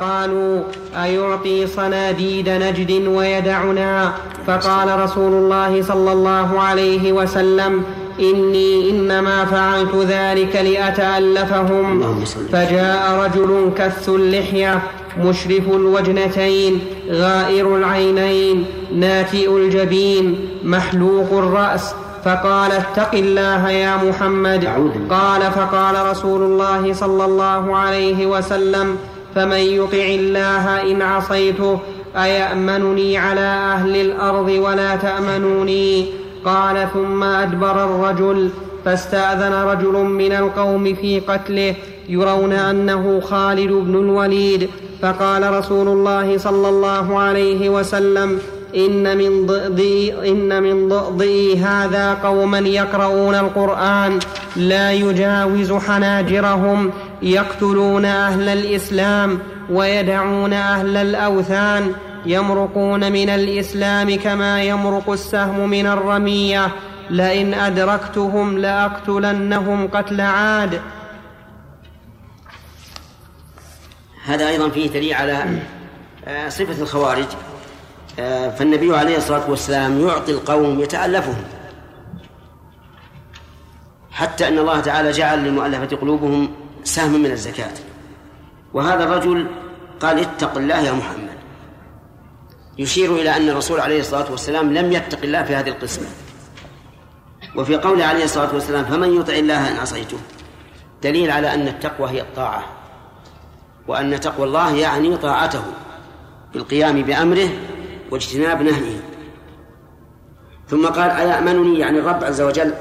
قالوا أيعطي صناديد نجد ويدعنا؟ فقال رسول الله صلى الله عليه وسلم إني إنما فعلت ذلك لأتألفهم. فجاء رجل كث اللحية مشرف الوجنتين غائر العينين ناتئ الجبين محلوق الرأس. فقال اتق الله يا محمد. قال فقال رسول الله صلى الله عليه وسلم فمن يطع الله إن عصيته أيأمنني على أهل الأرض ولا تأمنوني؟ قال ثم أدبر الرجل فاستأذن رجل من القوم في قتله يرون أنه خالد بن الوليد. فقال رسول الله صلى الله عليه وسلم إن من ضئضي إن من ضئضي هذا قوما يقرؤون القرآن لا يجاوز حناجرهم. يقتلون أهل الإسلام ويدعون أهل الأوثان يمرقون من الإسلام كما يمرق السهم من الرمية. لئن أدركتهم لأقتلنهم قتل عاد. هذا أيضا فيه دليل على آه، صفة الخوارج. آه، فالنبي عليه الصلاة والسلام يعطي القوم يتألفهم. حتى أن الله تعالى جعل للمؤلفة قلوبهم سهم من الزكاة. وهذا الرجل قال اتق الله يا محمد. يشير إلى أن الرسول عليه الصلاة والسلام لم يتق الله في هذه القسمة. وفي قوله عليه الصلاة والسلام فمن يطع الله إن عصيته. دليل على أن التقوى هي الطاعة. وأن تقوى الله يعني طاعته بالقيام بأمره واجتناب نهيه. ثم قال أيأمنني يعني الرب عز وجل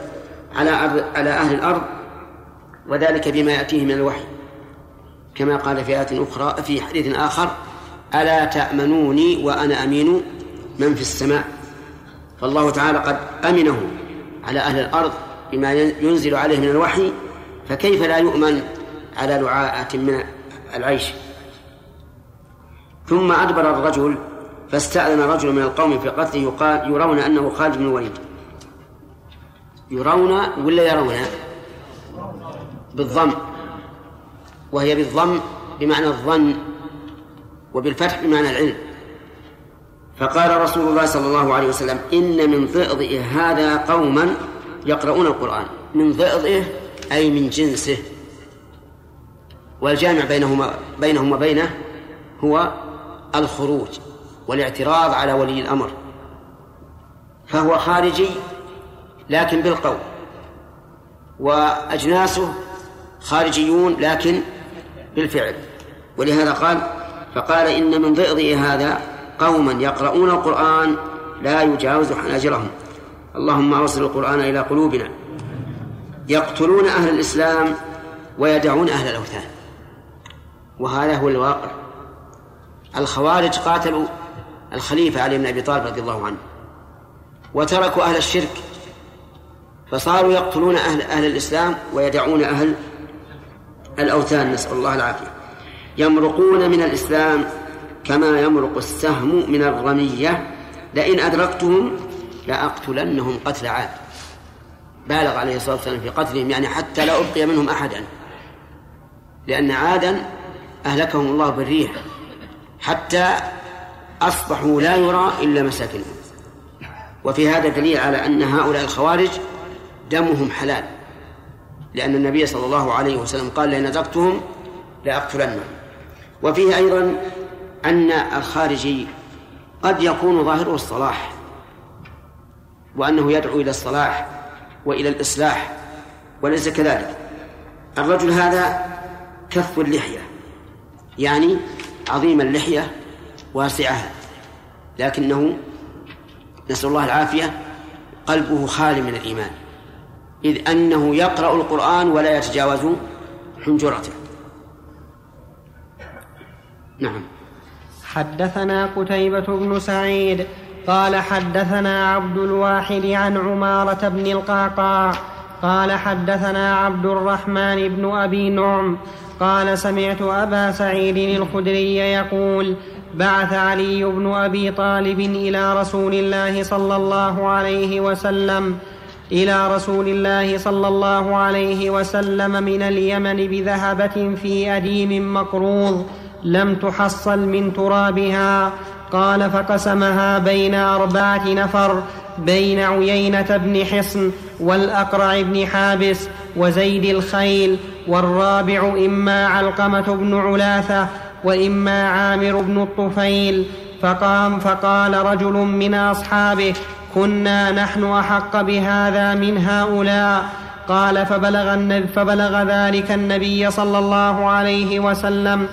على على أهل الأرض وذلك بما يأتيه من الوحي. كما قال في آية أخرى في حديث آخر ألا تأمنوني وأنا أمين من في السماء؟ فالله تعالى قد أمنه على أهل الأرض بما ينزل عليه من الوحي فكيف لا يؤمن على لعاءة من العيش؟ ثم أدبر الرجل فاستأذن رجل من القوم في قتله يقال يرون أنه خالد بن الوليد. يرون ولا يرون؟ بالضم وهي بالضم بمعنى الظن وبالفتح بمعنى العلم. فقال رسول الله صلى الله عليه وسلم إن من ضئضئه هذا قوما يقرؤون القرآن. من ضئضئه أي من جنسه. والجامع بينهما بينهم وبينه هو الخروج والاعتراض على ولي الأمر. فهو خارجي لكن بالقول. وأجناسه خارجيون لكن بالفعل. ولهذا قال فقال إن من ضئضئ هذا قوما يقرؤون القرآن لا يجاوز حناجرهم. اللهم أوصل القرآن إلى قلوبنا. يقتلون أهل الإسلام ويدعون أهل الأوثان. وهذا هو الواقع. الخوارج قاتلوا الخليفة علي بن أبي طالب رضي الله عنه وتركوا أهل الشرك فصاروا يقتلون أهل, أهل الإسلام ويدعون أهل الأوثان نسأل الله العافية. يمرقون من الإسلام كما يمرق السهم من الرمية. لئن أدركتهم لأقتلنهم قتل عاد. بالغ عليه الصلاة والسلام في قتلهم يعني حتى لا أبقي منهم أحدا. لأن عادا أهلكهم الله بالريح. حتى أصبحوا لا يرى إلا مساكنهم. وفي هذا دليل على أن هؤلاء الخوارج دمهم حلال. لأن النبي صلى الله عليه وسلم قال لئن أدركتهم لأقتلنهم. وفيه أيضا أن الخارجي قد يكون ظاهره الصلاح وأنه يدعو إلى الصلاح وإلى الإصلاح وليس كذلك. الرجل هذا كف اللحية يعني عظيم اللحية واسعها لكنه نسأل الله العافية قلبه خالي من الإيمان. إذ أنه يقرأ القرآن ولا يتجاوز حنجرته نعم. حدثنا قتيبة بن سعيد قال حدثنا عبد الواحد عن عمارة بن القعقاع قال حدثنا عبد الرحمن بن أبي نعم قال سمعت أبا سعيد الخدري يقول بعث علي بن أبي طالب إلى رسول الله صلى الله عليه وسلم إلى رسول الله صلى الله عليه وسلم من اليمن بذهبة في أديم مقروض لم تحصل من ترابها. قال فقسمها بين أربعة نفر بين عيينة بن حصن والأقرع بن حابس وزيد الخيل والرابع إما علقمة بن علاثة وإما عامر بن الطفيل. فقام فقال رجل من أصحابه كنا نحن أحق بهذا من هؤلاء. قال فبلغ, فبلغ ذلك النبي صلى الله عليه وسلم.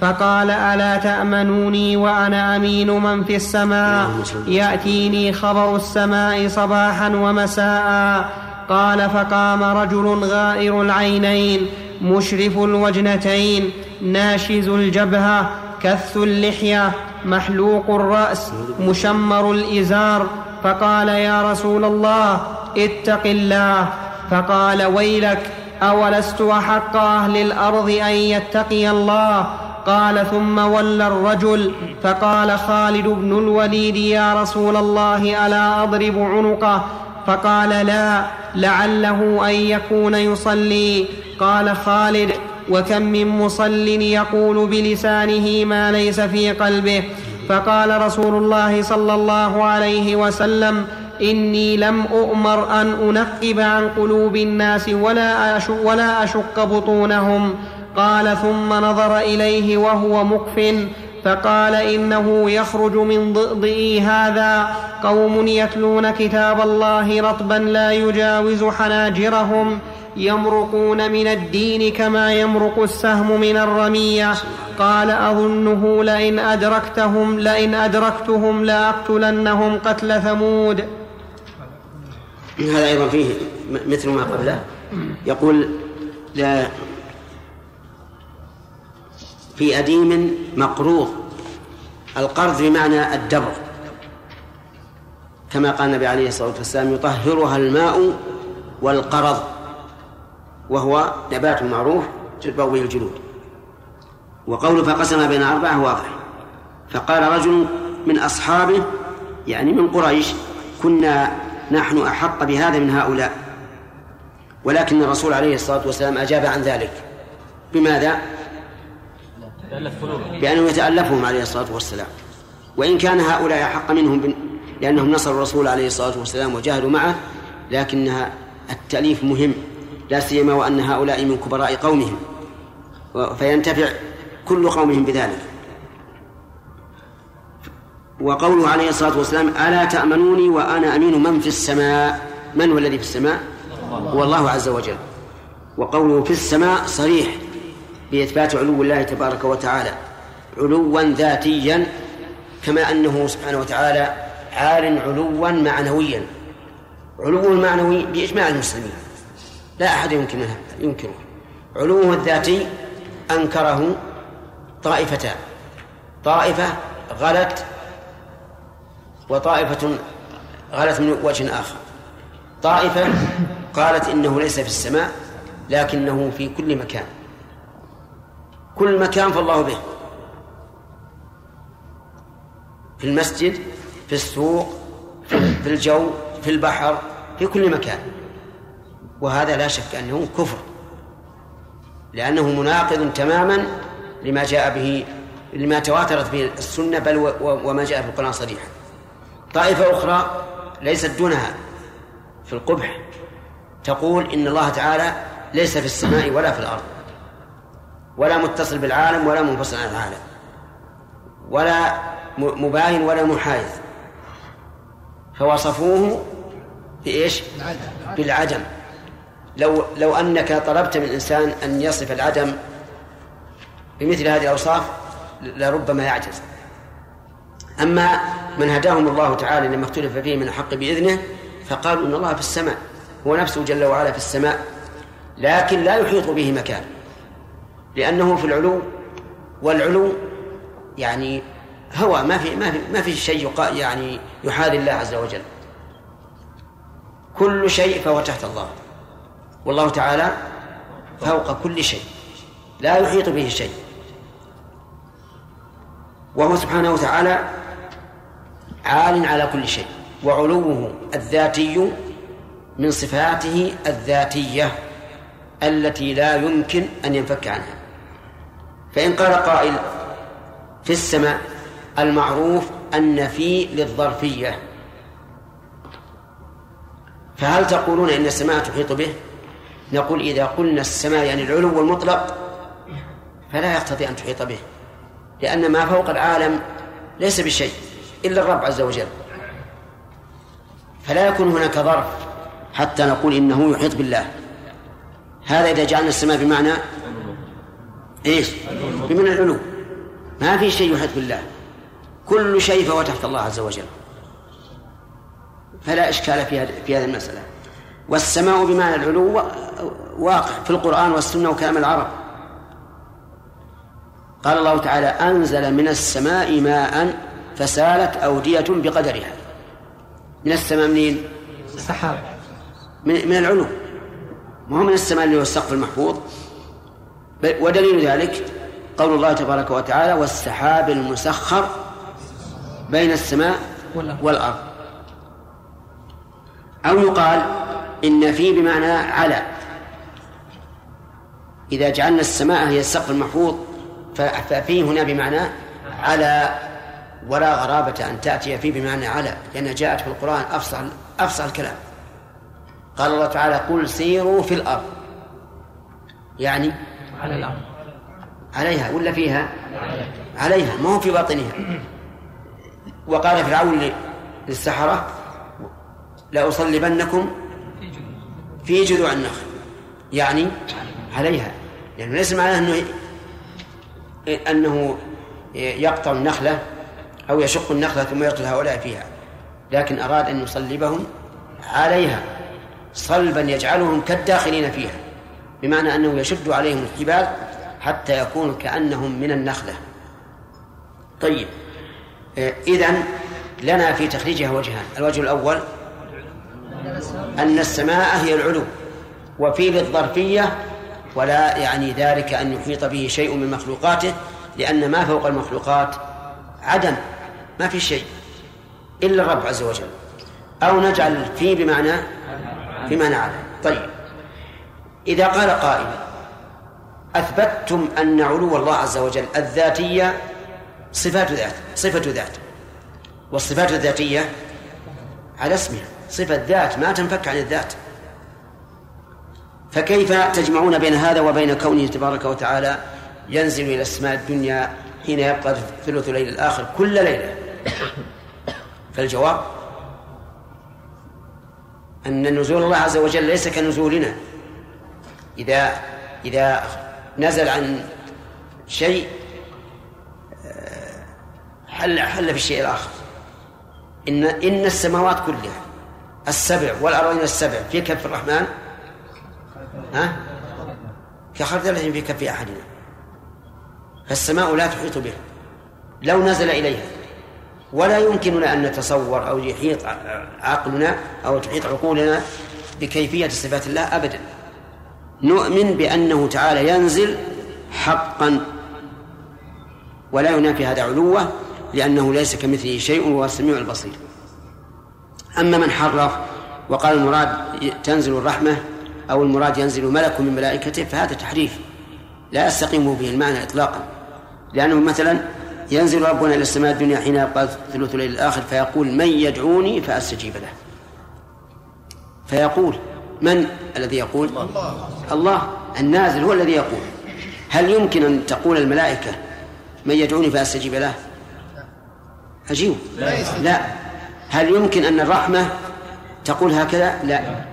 فقال ألا تأمنوني وأنا أمين من في السماء؟ يأتيني خبر السماء صباحا ومساء. قال فقام رجل غائر العينين مشرف الوجنتين ناشز الجبهة كث اللحية محلوق الرأس مشمر الإزار فقال يا رسول الله اتق الله. فقال ويلك أولست أحق أهل الأرض أن يتقي الله؟ قال ثم ولى الرجل. فقال خالد بن الوليد يا رسول الله ألا أضرب عنقه؟ فقال لا لعله أن يكون يصلي. قال خالد وكم من مصل يقول بلسانه ما ليس في قلبه؟ فقال رسول الله صلى الله عليه وسلم إني لم أؤمر أن أنقب عن قلوب الناس ولا أشق, ولا أشق بطونهم. قال ثم نظر إليه وهو مكف فقال إنه يخرج من ضئضئي هذا. قوم يتلون كتاب الله رطبا لا يجاوز حناجرهم يمرقون من الدين كما يمرق السهم من الرمية. قال أظنه لئن أدركتهم لئن أدركتهم لأقتلنهم قتل ثمود. هذا أيضا فيه مثل ما قبله. يقول لا في أديم مقروض القرض بمعنى الدبر. كما قال النبي عليه الصلاة والسلام يطهرها الماء والقرض وهو نبات معروف تتبع به الجلود. وقوله فقسم بين أربعة واضح. فقال رجل من أصحابه يعني من قريش كنا نحن أحق بهذا من هؤلاء. ولكن الرسول عليه الصلاة والسلام أجاب عن ذلك. بماذا؟ بأنه يتألفهم عليه الصلاة والسلام. وإن كان هؤلاء أحق منهم لأنهم نصروا الرسول عليه الصلاة والسلام وجاهدوا معه لكنها التأليف مهم لا سيما وأن هؤلاء من كبراء قومهم. فينتفع كل قومهم بذلك. وقوله عليه الصلاة والسلام ألا تأمنوني وأنا أمين من في السماء؟ من هو الذي في السماء؟ هو الله عز وجل. وقوله في السماء صريح بإثبات علو الله تبارك وتعالى. علوا ذاتيا كما أنه سبحانه وتعالى عال علوا معنويا. علو المعنوي بإجماع المسلمين. لا أحد يمكن ينكره. علوه الذاتي أنكره طائفتان. طائفة غلت وطائفة غلت من وجه آخر. طائفة قالت إنه ليس في السماء لكنه في كل مكان. كل مكان فالله به. في المسجد في السوق في الجو في البحر في كل مكان. وهذا لا شك أنه كفر. لأنه مناقض تماما لما جاء به لما تواترت به السنة بل وما جاء في القرآن صريحا. طائفة أخرى ليست دونها في القبح. تقول إن الله تعالى ليس في السماء ولا في الأرض ولا متصل بالعالم ولا منفصل عن العالم ولا مباين ولا محايد. فوصفوه بإيش؟ بالعدم. لو لو أنك طلبت من الإنسان أن يصف العدم بمثل هذه الأوصاف لربما يعجز. أما من هداهم الله تعالى لما اختلف فيه من الحق بإذنه فقالوا إن الله في السماء هو نفسه جل وعلا في السماء لكن لا يحيط به مكان لأنه في العلو والعلو يعني هوى ما في ما في ما في شيء يعني يحاذي الله عز وجل. كل شيء فهو تحت الله. والله تعالى فوق كل شيء. لا يحيط به شيء. وهو سبحانه وتعالى عال على كل شيء وعلوه الذاتي من صفاته الذاتية التي لا يمكن أن ينفك عنها. فإن قال قائل في السماء المعروف أن في للظرفية. فهل تقولون إن السماء تحيط به؟ نقول إذا قلنا السماء يعني العلو المطلق فلا يقتضي أن تحيط به. لأن ما فوق العالم ليس بشيء إلا الرب عز وجل. فلا يكون هناك ظرف حتى نقول إنه يحيط بالله. هذا إذا جعلنا السماء بمعنى إيش؟ بمعنى العلو. ما في شيء يحيط بالله. كل شيء فهو تحت الله عز وجل. فلا إشكال في في هذه المسألة. والسماء بمعنى العلو واقع في القرآن والسنة وكلام العرب. قال الله تعالى أنزل من السماء ماء فسالت أودية بقدرها. من السماء منين؟ السحاب. من, من العلو. ما هو من السماء اللي هو السقف المحفوظ؟ ودليل ذلك قول الله تبارك وتعالى والسحاب المسخر بين السماء والأرض. أو يقال إن في بمعنى على. إذا جعلنا السماء هي السقف المحفوظ ففي هنا بمعنى على ولا غرابة أن تأتي فيه بمعنى على لأنها جاءت في القرآن أفصح أفصح الكلام. قال الله تعالى قل سيروا في الأرض. يعني على الأرض. عليها ولا فيها؟ عليها ما هو في باطنها. وقال فرعون للسحرة لأصلبنكم في جذوع النخل. يعني عليها يعني ليس معناه أنه أنه يقطع النخلة أو يشق النخلة ثم يقتل هؤلاء فيها لكن أراد أن يصلبهم عليها صلبا يجعلهم كالداخلين فيها بمعنى أنه يشد عليهم الحبال حتى يكونوا كأنهم من النخلة. طيب إذن لنا في تخريجها وجهان الوجه الأول أن السماء هي العلو وفي للظرفية ولا يعني ذلك أن يحيط به شيء من مخلوقاته لأن ما فوق المخلوقات عدم ما في شيء إلا الرب عز وجل. أو نجعل في بمعنى بمعنى على طيب. إذا قال قائل أثبتتم أن علو الله عز وجل الذاتية صفات ذات صفة ذات. والصفات الذاتية على اسمها. صفة ذات ما تنفك عن الذات. فكيف تجمعون بين هذا وبين كونه تبارك وتعالى ينزل إلى السماء الدنيا حين يبقى ثلث الليل الآخر كل ليلة؟ فالجواب أن نزول الله عز وجل ليس كنزولنا. إذا إذا نزل عن شيء حل حل في الشيء الآخر. إن إن السماوات كلها السبع والأراضين السبع في كف الرحمن؟ ها؟ كخردلة في كف أحدنا. فالسماء لا تحيط به لو نزل إليها. ولا يمكننا أن نتصور أو يحيط عقلنا أو تحيط عقولنا بكيفية صفات الله أبدا. نؤمن بأنه تعالى ينزل حقا ولا ينافي هذا علوه لأنه ليس كمثله شيء وهو السميع البصير. أما من حرف وقال المراد تنزل الرحمة أو المراد ينزل ملك من ملائكته فهذا تحريف. لا يستقيم به المعنى إطلاقا. لأنه مثلا ينزل ربنا إلى السماء الدنيا حين يبقى ثلث الليل الآخر فيقول من يدعوني فأستجيب له. فيقول من الذي يقول؟ الله. الله النازل هو الذي يقول. هل يمكن أن تقول الملائكة من يدعوني فأستجيب له عجيب. لا. هل يمكن أن الرحمة تقول هكذا؟ لا.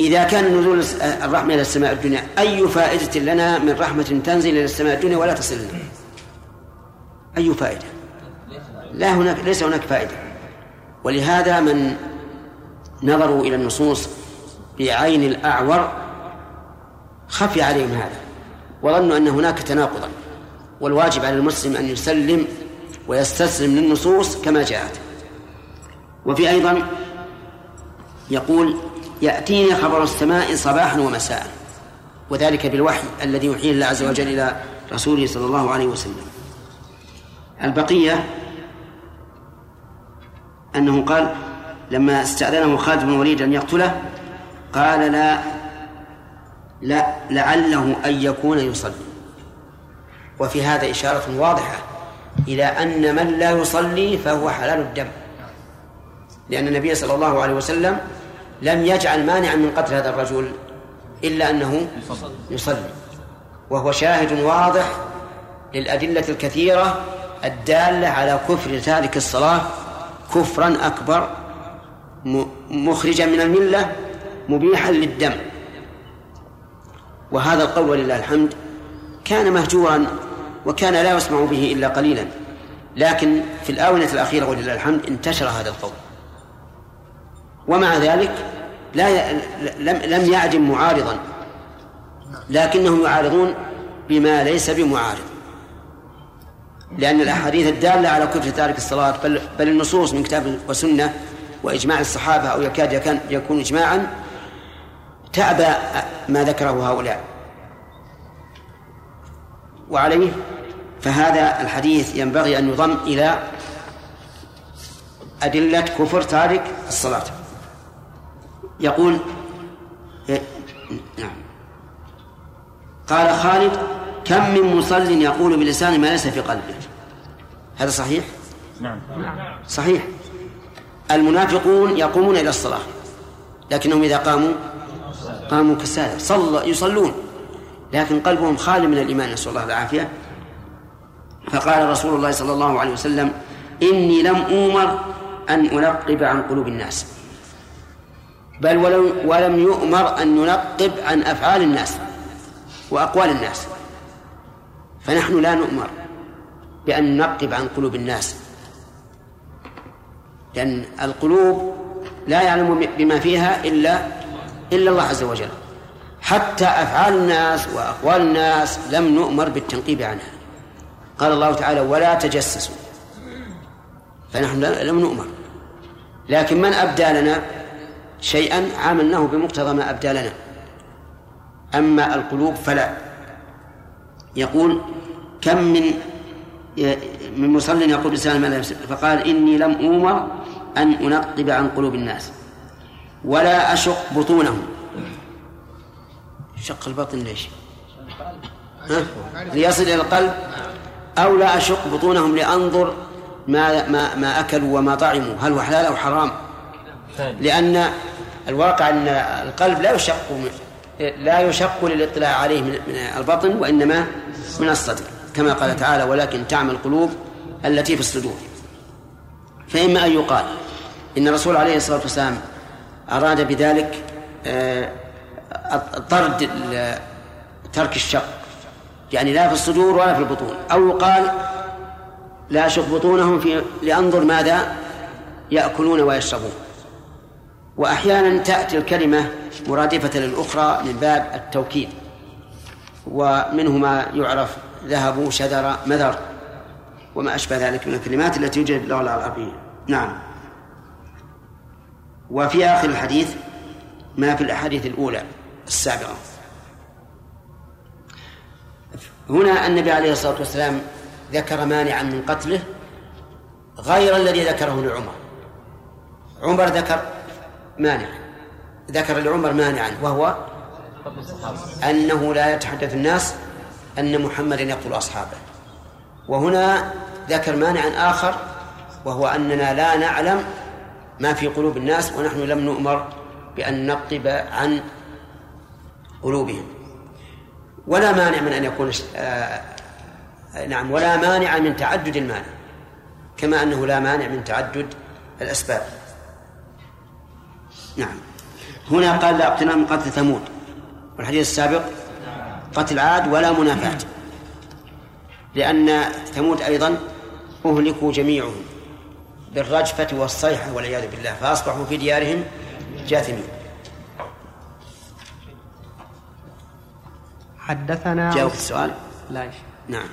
إذا كان نزول الرحمة إلى السماء الدنيا أي فائدة لنا من رحمة تنزل إلى السماء الدنيا ولا تصل لنا أي فائدة؟ لا هناك ليس هناك فائدة. ولهذا من نظروا إلى النصوص بعين الأعور خفي عليهم هذا وظنوا أن هناك تناقضا. والواجب على المسلم أن يسلم ويستسلم للنصوص كما جاءت. وفي أيضا يقول يأتيني خبر السماء صباحا ومساء وذلك بالوحي الذي يوحيه الله عز وجل إلى رسوله صلى الله عليه وسلم. البقية أنه قال لما استأذنه خالد بن الوليد أن يقتله قال لا لا لعله أن يكون يصلي وفي هذا إشارة واضحة إلى أن من لا يصلي فهو حلال الدم لأن النبي صلى الله عليه وسلم لم يجعل مانعا من قتل هذا الرجل إلا أنه يصلي. وهو شاهد واضح للأدلة الكثيرة الدالة على كفر تارك الصلاة كفرا أكبر مخرجا من الملة مبيحا للدم. وهذا القول ولله الحمد كان مهجورا وكان لا يسمع به إلا قليلا. لكن في الآونة الأخيرة ولله الحمد انتشر هذا القول. ومع ذلك لا لم لم يعدم معارضا لكنهم يعارضون بما ليس بمعارض. لأن الأحاديث الدالة على كفر تارك الصلاة بل, بل النصوص من كتاب وسنة وإجماع الصحابة أو يكاد يكون إجماعا تعبى ما ذكره هؤلاء. وعليه؟ فهذا الحديث ينبغي أن يضم إلى أدلة كفر تارك الصلاة. يقول إيه، نعم. قال خالد كم من مصل يقول بلسانه ما ليس في قلبه؟ هذا صحيح؟ نعم. صحيح. المنافقون يقومون إلى الصلاة لكنهم إذا قاموا قاموا كسالى صلى يصلون لكن قلبهم خالي من الإيمان نسأل الله العافية. فقال رسول الله صلى الله عليه وسلم إني لم أومر أن أنقب عن قلوب الناس. بل ولم, ولم يؤمر أن ننقب عن أفعال الناس وأقوال الناس. فنحن لا نؤمر بأن ننقب عن قلوب الناس. لأن القلوب لا يعلم بما فيها إلا إلا الله عز وجل. حتى أفعال الناس وأقوال الناس لم نؤمر بالتنقيب عنها. قال الله تعالى ولا تجسسوا. فنحن لم نؤمر. لكن من أبدى لنا شيئا عاملناه بمقتضى ما أبدى لنا. أما القلوب فلا. يقول كم من من مصل يقول لسان ما فقال إني لم أومر أن أنقب عن قلوب الناس ولا أشق بطونهم. شق البطن ليش؟ ها؟ ليصل إلى القلب أو لا أشق بطونهم لأنظر ما ما ما أكلوا وما طعموا هل هو حلال أو حرام؟ لأن الواقع أن القلب لا يشق لا يشق للاطلاع عليه من البطن وإنما من الصدر كما قال تعالى ولكن تعمى القلوب التي في الصدور فإما أن يقال إن الرسول عليه الصلاة والسلام أراد بذلك آه، طرد ترك الشق يعني لا في الصدور ولا في البطون أو يقال لا أشق بطونهم في لأنظر ماذا يأكلون ويشربون. وأحيانا تأتي الكلمة مرادفة للأخرى من باب التوكيد ومنه ما يعرف ذهبوا شذر مذر وما أشبه ذلك من الكلمات التي يوجد في اللغة العربية. نعم. وفي آخر الحديث ما في الأحاديث الأولى السابقة. هنا النبي عليه الصلاة والسلام ذكر مانعا من قتله غير الذي ذكره لعمر. عمر ذكر مانع ذكر لعمر مانعا وهو أنه لا يتحدث الناس أن محمدا يقتل أصحابه. وهنا ذكر مانعا آخر وهو أننا لا نعلم ما في قلوب الناس ونحن لم نؤمر بأن نقب عن قلوبهم. ولا مانع من أن يكون آه نعم ولا مانع من تعدد المانع كما أنه لا مانع من تعدد الأسباب. نعم. هنا قال لا اقتناء من قتل ثمود. والحديث السابق قتل عاد ولا منافاة. لأن ثمود أيضا أهلكوا جميعهم بالرجفة والصيحة والعياذ بالله فأصبحوا في ديارهم جاثمين. حدثنا جاوب السؤال. لا نعم.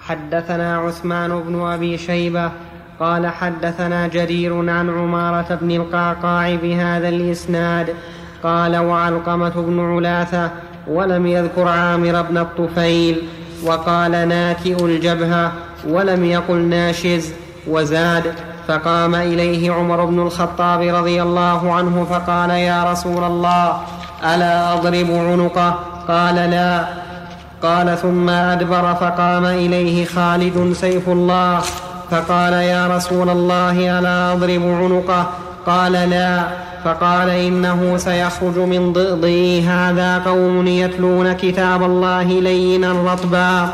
حدثنا عثمان بن أبي شيبة قال حدثنا جرير عن عمارة بن القعقاع بهذا الإسناد. قال وعلقمة بن علاثة ولم يذكر عامر بن الطفيل. وقال ناكئ الجبهة ولم يقل ناشز. وزاد فقام إليه عمر بن الخطاب رضي الله عنه فقال يا رسول الله ألا أضرب عنقه؟ قال لا. قال ثم أدبر فقام إليه خالد سيف الله. فقال يا رسول الله ألا أضرب عنقه؟ قال لا. فقال إنه سيخرج من ضئضي هذا قوم يتلون كتاب الله لينا رطبا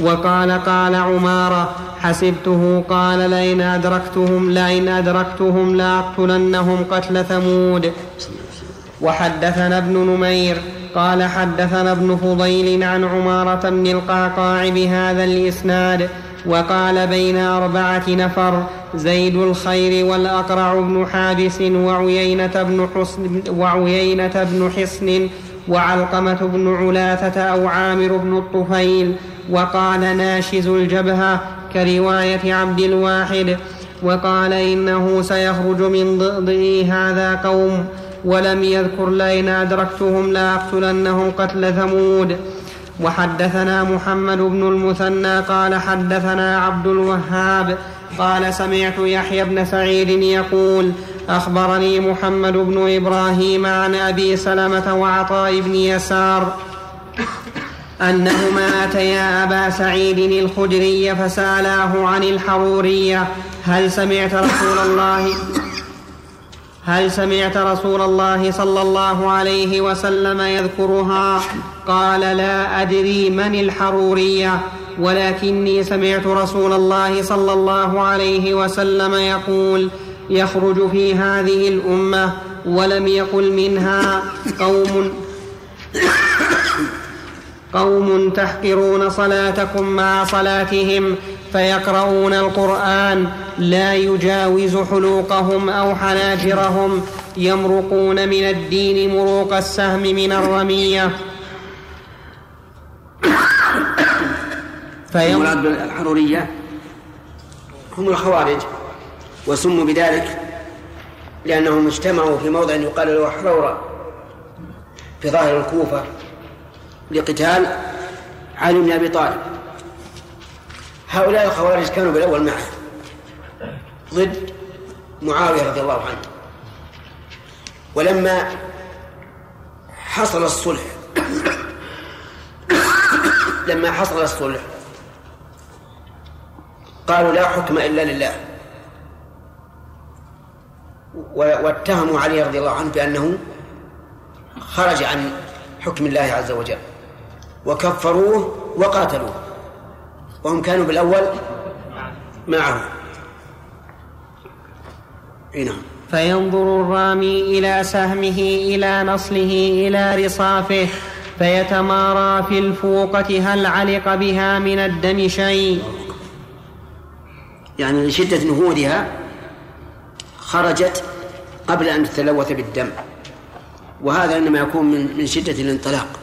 وقال قال عمارة حسبته؟ قال لئن أدركتهم لئن أدركتهم لأقتلنهم قتل ثمود. وحدثنا ابن نمير. قال حدثنا ابن فضيل عن عمارة بن القعقاع بهذا الإسناد. وقال بين أربعة نفر زيد الخير والأقرع بن حابس وعيينة بن حسن وعيينة بن حصن وعلقمة بن علاثة أو عامر بن الطفيل وقال ناشز الجبهة كرواية عبد الواحد وقال إنه سيخرج من ضئضئ هذا قوم ولم يذكر لئن أدركتهم لأقتلنهم قتل ثمود. وحدثنا محمد بن المثنى قال حدثنا عبد الوهاب قال سمعت يحيى بن سعيد يقول أخبرني محمد بن إبراهيم عن أبي سلمة وعطاء بن يسار أنهما أتيا أبا سعيد الخدري فسألاه عن الحرورية. هل سمعت رسول الله هل سمعت رسول الله صلى الله عليه وسلم يذكرها؟ قال لا أدري من الحرورية ولكني سمعت رسول الله صلى الله عليه وسلم يقول يخرج في هذه الأمة ولم يقل منها. قوم قوم تحقرون صلاتكم مع صلاتهم. فيقرؤون القرآن لا يجاوز حلوقهم أو حناجرهم يمرقون من الدين مروق السهم من الرمية. المراد بالحرورية؟ هم الخوارج وسموا بذلك لأنهم اجتمعوا في موضع يقال له حرورة في ظاهر الكوفة لقتال علي بن أبي طالب. هؤلاء الخوارج كانوا بالأول معه. ضد معاوية رضي الله عنه. ولما حصل الصلح لما حصل الصلح قالوا لا حكم إلا لله. واتهموا علي رضي الله عنه بأنه خرج عن حكم الله عز وجل. وكفروه وقاتلوه. وهم كانوا بالأول معه. نعم. فينظر الرامي إلى سهمه إلى نصله إلى رصافه فيتمارى في الفوقة هل علق بها من الدم شيء. يعني لشدة نهوضها خرجت قبل أن تتلوث بالدم. وهذا إنما يكون من من شدة الانطلاق.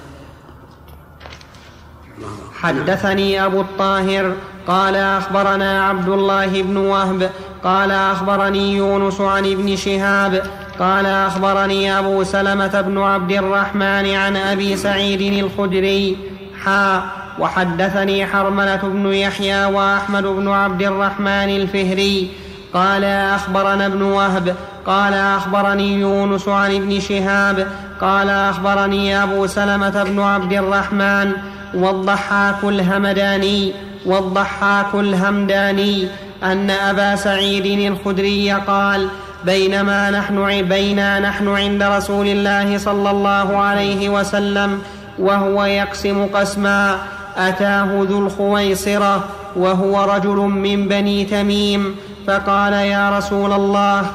حدثني أبو الطاهر قال أخبرنا عبد الله بن وهب قال أخبرني يونس عن ابن شهاب قال أخبرني أبو سلمة بن عبد الرحمن عن أبي سعيد الخدري. حا وحدثني حرملة بن يحيى وأحمد بن عبد الرحمن الفهري. قال أخبرنا ابن وهب قال أخبرني يونس عن ابن شهاب قال أخبرني أبو سلمة بن عبد الرحمن والضحاك الهمداني والضحاك الهمداني أن أبا سعيد الخدري قال بينما نحن بينا نحن عند رسول الله صلى الله عليه وسلم وهو يقسم قسما أتاه ذو الخويصرة وهو رجل من بني تميم. فقال يا رسول الله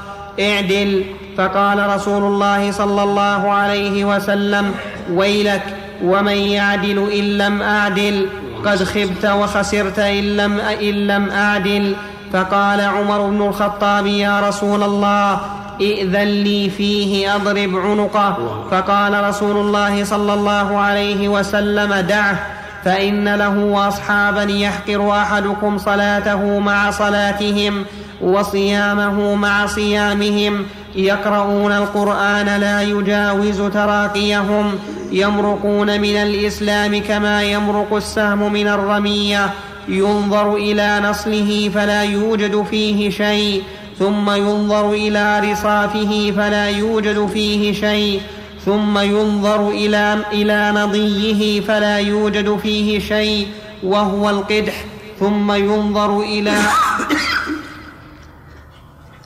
اعدل. فقال رسول الله صلى الله عليه وسلم ويلك ومن يعدل إن لم أعدل قد خبت وخسرت إن لم, إن لم أعدل فقال عمر بن الخطاب يا رسول الله ائذن لي فيه أضرب عنقه فقال رسول الله صلى الله عليه وسلم دعه فإن له أصحابا يحقر أحدكم صلاته مع صلاتهم وصيامه مع صيامهم يقرؤون القرآن لا يجاوز تراقيهم يمرقون من الإسلام كما يمرق السهم من الرمية ينظر إلى نصله فلا يوجد فيه شيء ثم ينظر إلى رصافه فلا يوجد فيه شيء ثم ينظر إلى, إلى نضيه فلا يوجد فيه شيء وهو القدح. ثم ينظر إلى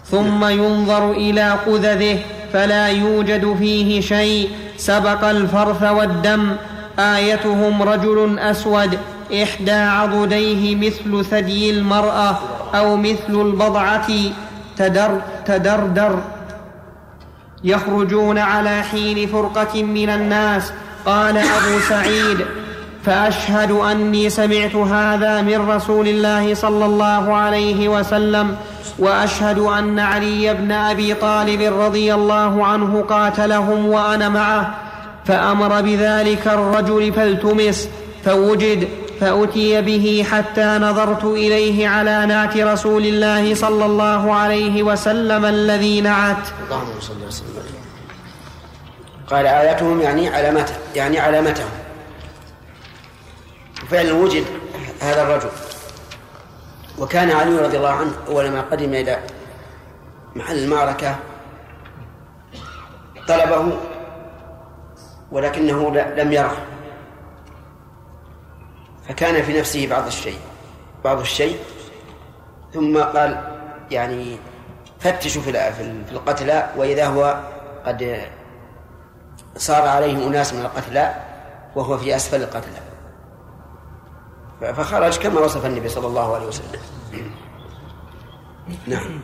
ثم ينظر إلى قذذه فلا يوجد فيه شيء. سبق الفرث والدم. آيتهم رجل أسود. إحدى عضديه مثل ثدي المرأة أو مثل البضعة. تدر تدردر. يخرجون على حين فرقة من الناس. قال أبو سعيد فأشهد أني سمعت هذا من رسول الله صلى الله عليه وسلم وأشهد أن علي بن أبي طالب رضي الله عنه قاتلهم وأنا معه فأمر بذلك الرجل فالتمس فوجد فأتي به حتى نظرت إليه على نعت رسول الله صلى الله عليه وسلم الذي نعت. اللهم صل وسلم. قال آياتهم يعني علامته يعني علامتهم. فعلا وجد هذا الرجل. وكان علي رضي الله عنه أول ما قدم إلى محل المعركة طلبه ولكنه لم يره. فكان في نفسه بعض الشيء بعض الشيء ثم قال يعني فتشوا في في القتلى وإذا هو قد صار عليه أناس من القتلى وهو في أسفل القتلى. فخرج كما وصف النبي صلى الله عليه وسلم. نعم.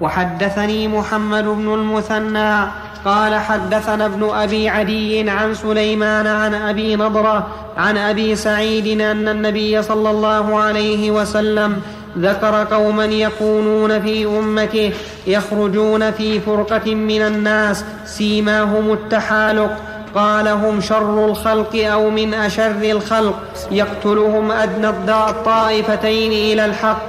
وحدثني محمد بن المثنى قال حدثنا ابن أبي عدي عن سليمان عن أبي نضرة عن أبي سعيد أن النبي صلى الله عليه وسلم ذكر قوما يكونون في أمته يخرجون في فرقة من الناس سيماهم التحالق قال هم شر الخلق أو من أشر الخلق يقتلهم أدنى الطائفتين إلى الحق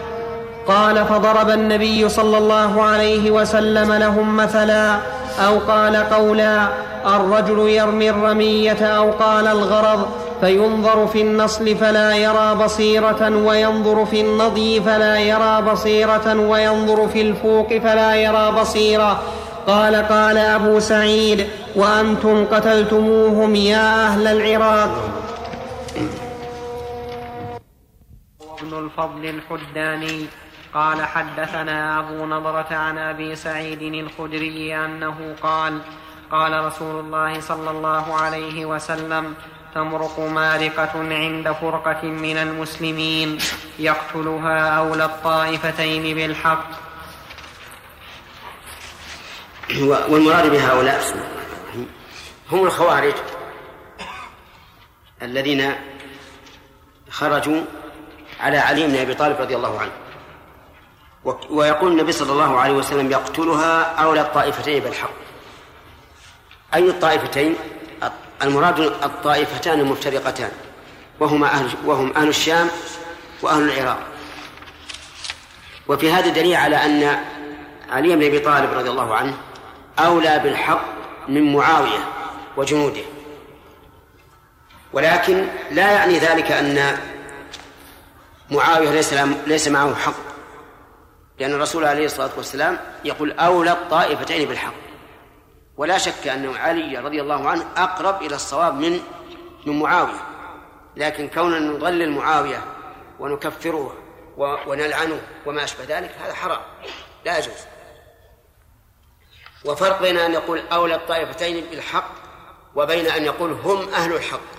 قال فضرب النبي صلى الله عليه وسلم لهم مثلا أو قال قولا الرجل يرمي الرمية أو قال الغرض فينظر في النصل فلا يرى بصيرة وينظر في النضي فلا يرى بصيرة وينظر في الفوق فلا يرى بصيرة. قال قال أبو سعيد وأنتم قتلتموهم يا أهل العراق. ابن الفضل الحداني. قال حدثنا أبو نضرة عن أبي سعيد الخدري أنه قال قال رسول الله صلى الله عليه وسلم تمرق مارقة عند فرقة من المسلمين يقتلها أولى الطائفتين بالحق. والمراد بهؤلاء هم الخوارج الذين خرجوا على علي بن أبي طالب رضي الله عنه. ويقول النبي صلى الله عليه وسلم يقتلها أولى الطائفتين بالحق. أي الطائفتين؟ المراد الطائفتان المفترقتان. وهما أهل وهم أهل الشام وأهل العراق. وفي هذا دليل على أن علي بن أبي طالب رضي الله عنه أولى بالحق من معاوية وجنوده. ولكن لا يعني ذلك أن معاوية ليس ليس معه حق. لأن الرسول عليه الصلاة والسلام يقول أولى الطائفتين بالحق. ولا شك أن علي رضي الله عنه أقرب إلى الصواب من من معاوية. لكن كوننا نضلل معاوية ونكفره ونلعنه وما أشبه ذلك هذا حرام. لا يجوز. وفرق بين أن يقول أولى الطائفتين بالحق وبين أن يقول هم أهل الحق.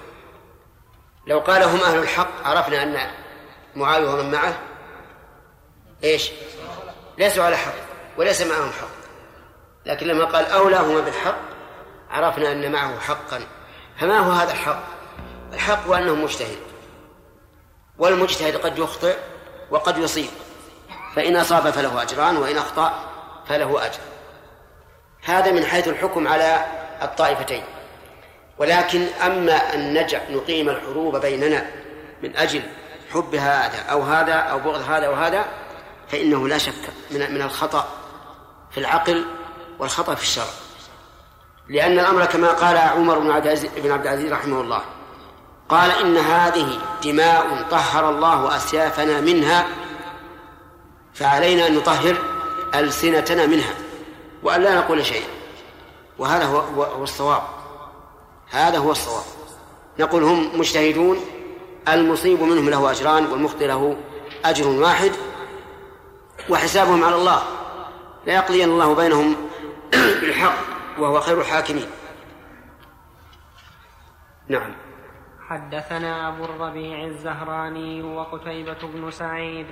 لو قال هم أهل الحق عرفنا أن معاوية ومن معه إيش؟ ليسوا على حق وليس معهم حق. لكن لما قال أولاهما بالحق عرفنا أن معه حقا. فما هو هذا الحق؟ الحق هو أنه مجتهد. والمجتهد قد يخطئ وقد يصيب. فإن أصاب فله أجران وإن أخطأ فله أجر. هذا من حيث الحكم على الطائفتين. ولكن أما أن نجع نقيم الحروب بيننا من أجل حب هذا أو هذا أو بغض هذا وهذا فإنه لا شك من من الخطأ في العقل والخطأ في الشرع. لأن الأمر كما قال عمر بن عبد العزيز بن عبد العزيز رحمه الله قال إن هذه دماء طهر الله أسيافنا منها فعلينا أن نطهر ألسنتنا منها وأن لا نقول شيئا. وهذا هو, هو الصواب. هذا هو الصواب. نقول هم مجتهدون المصيب منهم له أجران والمخطئ له أجر واحد وحسابهم على الله. لا يقضين الله بينهم بالحق وهو خير الحاكمين. نعم. حدثنا أبو الربيع الزهراني وقتيبة بن سعيد.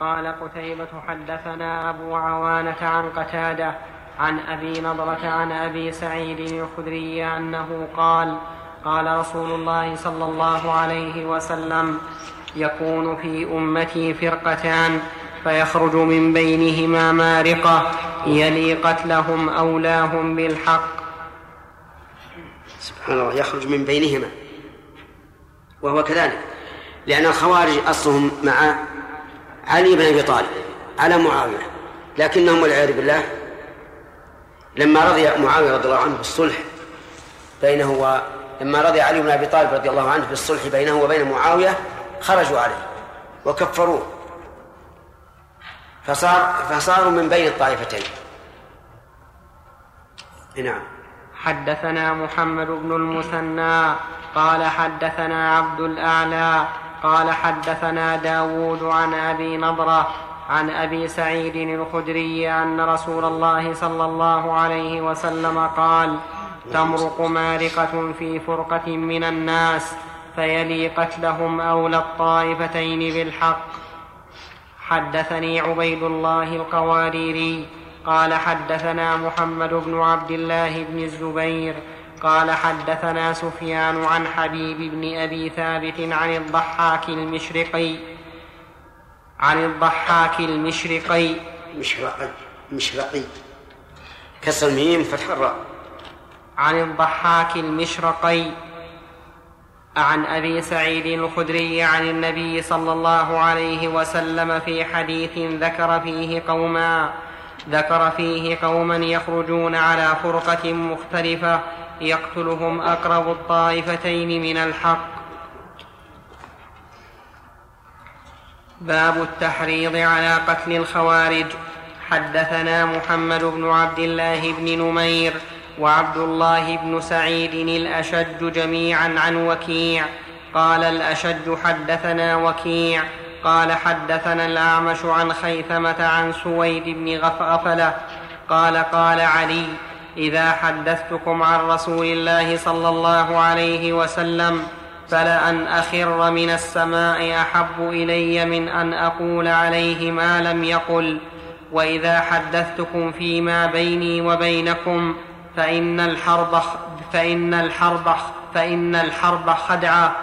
قال قتيبة حدثنا أبو عوانة عن قتادة عن أبي نضرة عن أبي سعيد الخدري أنه قال قال رسول الله صلى الله عليه وسلم يكون في أمتي فرقتان فيخرج من بينهما مارقة يلي قتلهم أولاهم بالحق. سبحان الله يخرج من بينهما. وهو كذلك لأن الخوارج أصلهم مع علي بن أبي طالب على معاوية لكنهم والعياذ بالله لما رضي معاوية رضي الله عنه بالصلح بينه و لما رضي علي بن أبي طالب رضي الله عنه بالصلح بينه وبين معاوية خرجوا عليه وكفروه. فصار فصاروا من بين الطائفتين. نعم. حدثنا محمد بن المثنى قال حدثنا عبد الأعلى قال حدثنا داود عن أبي نضرة عن أبي سعيد الخدري أن رسول الله صلى الله عليه وسلم قال تمرق مارقة في فرقة من الناس فيلي قتلهم أولى الطائفتين بالحق. حدثني عبيد الله القواريري قال حدثنا محمد بن عبد الله بن الزبير قال حدثنا سفيان عن حبيب بن أبي ثابت عن الضحاك المشرقي عن الضحاك المشرقي. مشرقي مشرقي. كسر الميم فتح الراء. عن الضحاك المشرقي. عن أبي سعيد الخدري عن النبي صلى الله عليه وسلم في حديث ذكر فيه قوما ذكر فيه قوما يخرجون على فرقة مختلفة يقتلهم أقرب الطائفتين من الحق. باب التحريض على قتل الخوارج. حدثنا محمد بن عبد الله بن نمير وعبد الله بن سعيد الاشج جميعا عن وكيع. قال الاشج حدثنا وكيع. قال حدثنا الأعمش عن خيثمة عن سويد بن غفله قال قال علي إذا حدثتكم عن رسول الله صلى الله عليه وسلم فلأن أخر من السماء أحب إلي من أن أقول عليه ما لم يقل. وإذا حدثتكم فيما بيني وبينكم فإن الحرب فإن الحرب فإن الحرب خدعة.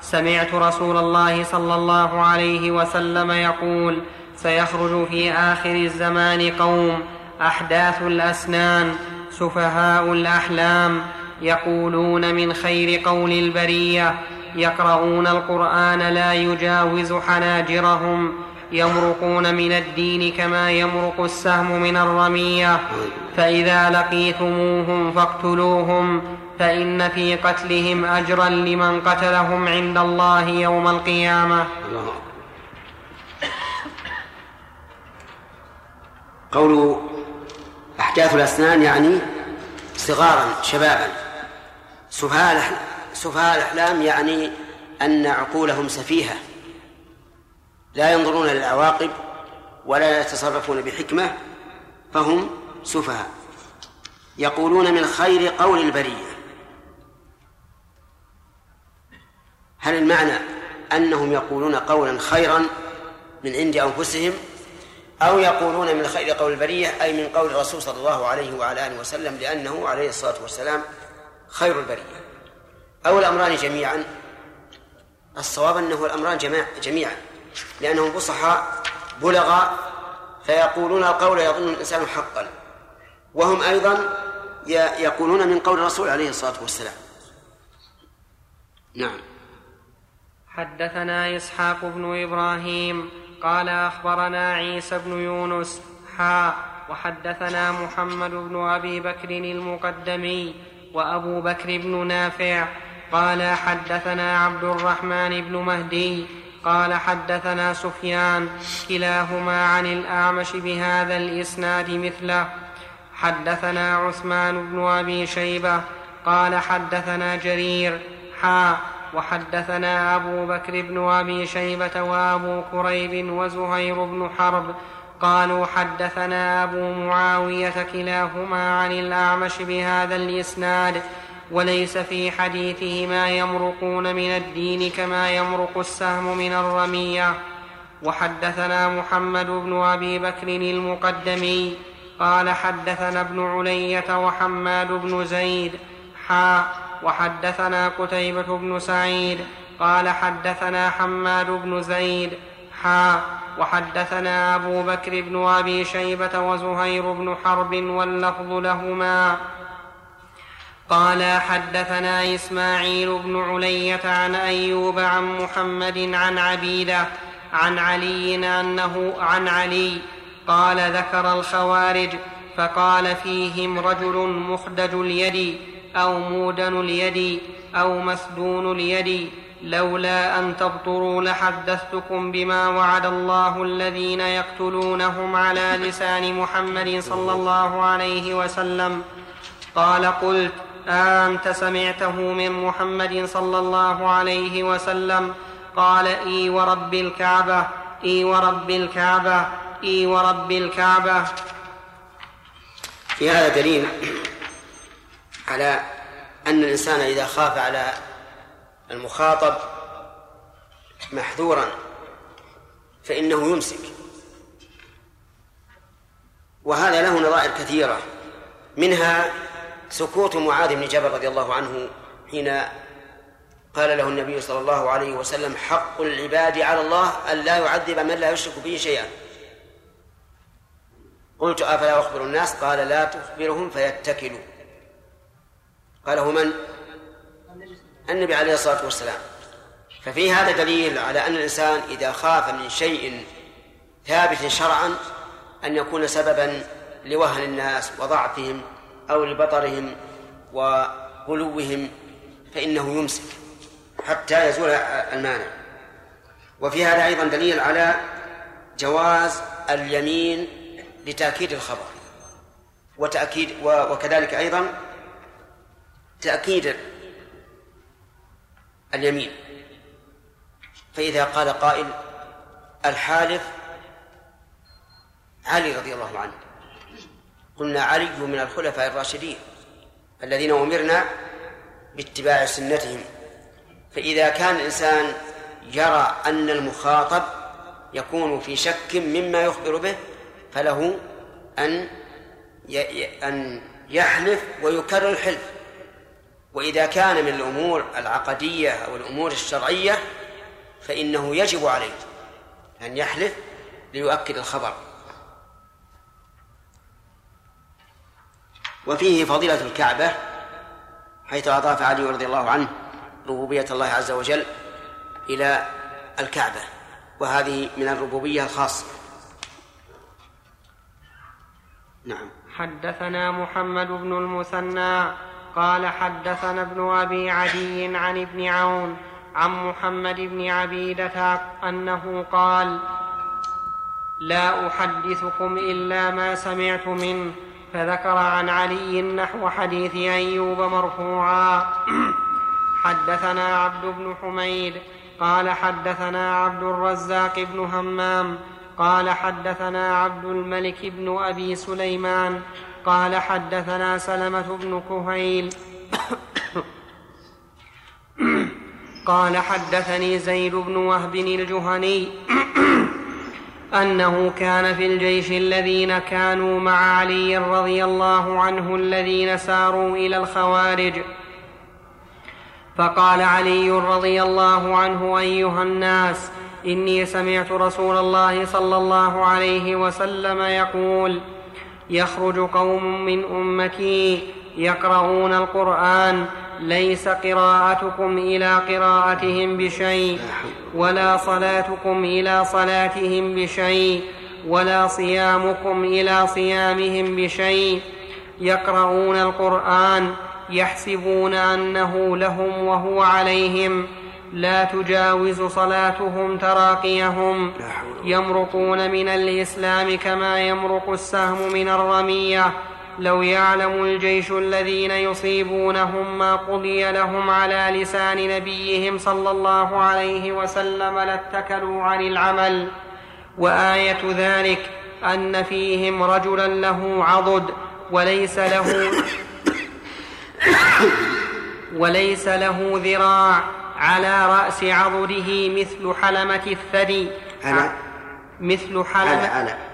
سمعت رسول الله صلى الله عليه وسلم يقول سيخرج في آخر الزمان قوم أحداث الأسنان سفهاء الأحلام يقولون من خير قول البرية يقرؤون القرآن لا يجاوز حناجرهم. يمرقون من الدين كما يمرق السهم من الرمية. فإذا لقيتموهم فاقتلوهم فإن في قتلهم أجرا لمن قتلهم عند الله يوم القيامة. قول أحداث الأسنان يعني صغارا شبابا. سفهاء الأحلام يعني أن عقولهم سفيهة. لا ينظرون للعواقب ولا يتصرفون بحكمة فهم سفهاء. يقولون من خير قول البرية. هل المعنى أنهم يقولون قولا خيرا من عند أنفسهم أو يقولون من خير قول البرية أي من قول الرسول صلى الله عليه وعلى آله وسلم لأنه عليه الصلاة والسلام خير البرية؟ أو الأمران جميعا؟ الصواب أنه الأمران جميعا. لأنهم فصحاء بلغاء فيقولون القول يظن الإنسان حقا. وهم أيضا يقولون من قول الرسول عليه الصلاة والسلام. نعم. حدثنا إسحاق بن إبراهيم قال أخبرنا عيسى بن يونس حا وحدثنا محمد بن أبي بكر المقدمي وأبو بكر بن نافع قال حدثنا عبد الرحمن بن مهدي قال حدثنا سفيان كلاهما عن الأعمش بهذا الإسناد مثله. حدثنا عثمان بن أبي شيبة قال حدثنا جرير حا وحدثنا أبو بكر بن أبي شيبة وأبو كريب وزهير بن حرب قالوا حدثنا أبو معاوية كلاهما عن الأعمش بهذا الإسناد وليس في حديثهما يمرقون من الدين كما يمرق السهم من الرمية. وحدثنا محمد بن أبي بكر المقدمي قال حدثنا ابن علية وحماد بن زيد. حا وحدثنا قتيبة بن سعيد. قال حدثنا حماد بن زيد. حا وحدثنا أبو بكر بن أبي شيبة وزهير بن حرب واللفظ لهما. قال حدثنا إسماعيل بن علية عن أيوب عن محمد عن عبيدة عن علي أنه عن علي قال ذكر الخوارج فقال فيهم رجل مخدج اليد أو مودن اليد أو مسدون اليد لولا أن تبطروا لحدثتكم بما وعد الله الذين يقتلونهم على لسان محمد صلى الله عليه وسلم قال قلت أنت سمعته من محمد صلى الله عليه وسلم. قال إي ورب الكعبة إي ورب الكعبة إي ورب الكعبة. في هذا دليل على أن الإنسان إذا خاف على المخاطب محذورا فإنه يمسك. وهذا له نظائر كثيرة منها سكوت معاذ بن جبل رضي الله عنه حين قال له النبي صلى الله عليه وسلم حق العباد على الله أن لا يعذب من لا يشرك به شيئا. قلت أفلا أخبر الناس؟ قال لا تخبرهم فيتكلوا. قاله من؟ النبي عليه الصلاة والسلام. ففي هذا دليل على أن الإنسان إذا خاف من شيء ثابت شرعا أن يكون سببا لوهن الناس وضعفهم أو لبطرهم وغلوهم فإنه يمسك حتى يزول المانع. وفي هذا أيضا دليل على جواز اليمين لتأكيد الخبر. وتأكيد وكذلك أيضا تأكيد اليمين. فإذا قال قائل الحالف علي رضي الله عنه. قلنا علي من الخلفاء الراشدين الذين أمرنا باتباع سنتهم. فإذا كان الإنسان يرى أن المخاطب يكون في شك مما يخبر به فله أن أن يحلف ويكرر الحلف. وإذا كان من الأمور العقدية أو الأمور الشرعية فإنه يجب عليه أن يحلف ليؤكد الخبر. وفيه فضيلة الكعبة حيث أضاف علي رضي الله عنه ربوبية الله عز وجل إلى الكعبة وهذه من الربوبية الخاصة. نعم. حدثنا محمد بن المثنى قال حدثنا ابن أبي عدي عن ابن عون عن محمد بن عبيدة أنه قال لا أحدثكم إلا ما سمعت منه فذكر عن علي نحو حديث أيوب مرفوعا. حدثنا عبد بن حميد قال حدثنا عبد الرزاق بن همام قال حدثنا عبد الملك بن أبي سليمان قال حدثنا سلمة بن كهيل. قال حدثني زيد بن وهب الجهني. أنه كان في الجيش الذين كانوا مع علي رضي الله عنه الذين ساروا إلى الخوارج. فقال علي رضي الله عنه أيها الناس إني سمعت رسول الله صلى الله عليه وسلم يقول يخرج قوم من أمتي يقرؤون القرآن ليس قراءتكم إلى قراءتهم بشيء ولا صلاتكم إلى صلاتهم بشيء ولا صيامكم إلى صيامهم بشيء. يقرؤون القرآن يحسبون أنه لهم وهو عليهم. لا تجاوز صلاتهم تراقيهم. يمرقون من الإسلام كما يمرق السهم من الرمية. لو يعلم الجيش الذين يصيبونهم ما قضي لهم على لسان نبيهم صلى الله عليه وسلم لاتكلوا عن العمل. وآية ذلك أن فيهم رجلا له عضد وليس له وليس له ذراع على رأس عضده مثل حلمة الثدي. على مثل حلمة على على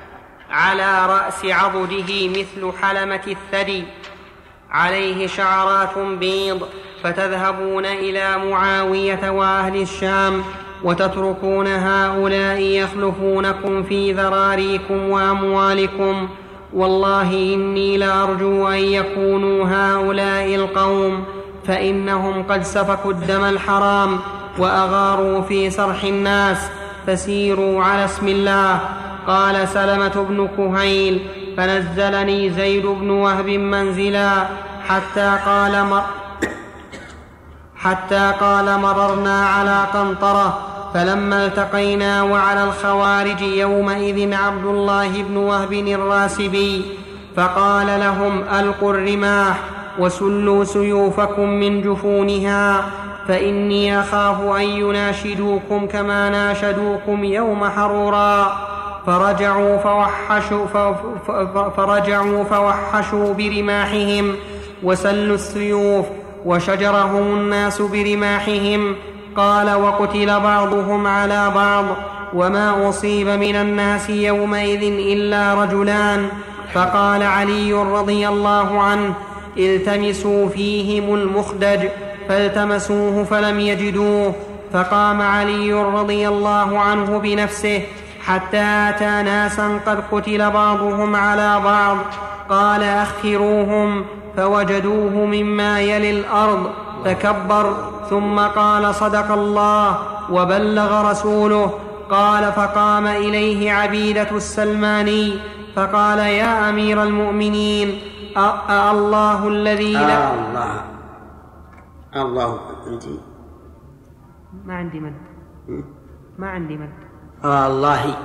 على رأس عضده مثل حلمة الثدي. عليه شعرات بيض فتذهبون إلى معاوية وأهل الشام وتتركون هؤلاء يخلفونكم في ذراريكم وأموالكم. والله إني لأرجو أن يكونوا هؤلاء القوم فإنهم قد سفكوا الدم الحرام وأغاروا في سرح الناس فسيروا على اسم الله. قال سلمة بن كهيل فنزلني زيد بن وهب منزلا حتى قال مر حتى قال مررنا على قنطرة فلما التقينا وعلى الخوارج يومئذ عبد الله بن وهب الراسبي فقال لهم ألقوا الرماح وسلوا سيوفكم من جفونها فإني أخاف أن يناشدوكم كما ناشدوكم يوم حرورا. فرجعوا فوحشوا فرجعوا فوحشوا برماحهم وسلوا السيوف وشجرهم الناس برماحهم قال وقتل بعضهم على بعض وما أصيب من الناس يومئذ إلا رجلان فقال علي رضي الله عنه التمسوا فيهم المخدج فالتمسوه فلم يجدوه فقام علي رضي الله عنه بنفسه حتى أتى ناسا قد قتل بعضهم على بعض. قال أخروهم فوجدوه مما يلي الأرض فكبر ثم قال صدق الله وبلغ رسوله. قال فقام إليه عبيدة السلماني فقال يا أمير المؤمنين أالله الذي لا الله. الله. عندي. ما عندي مد. ما عندي مد. الله.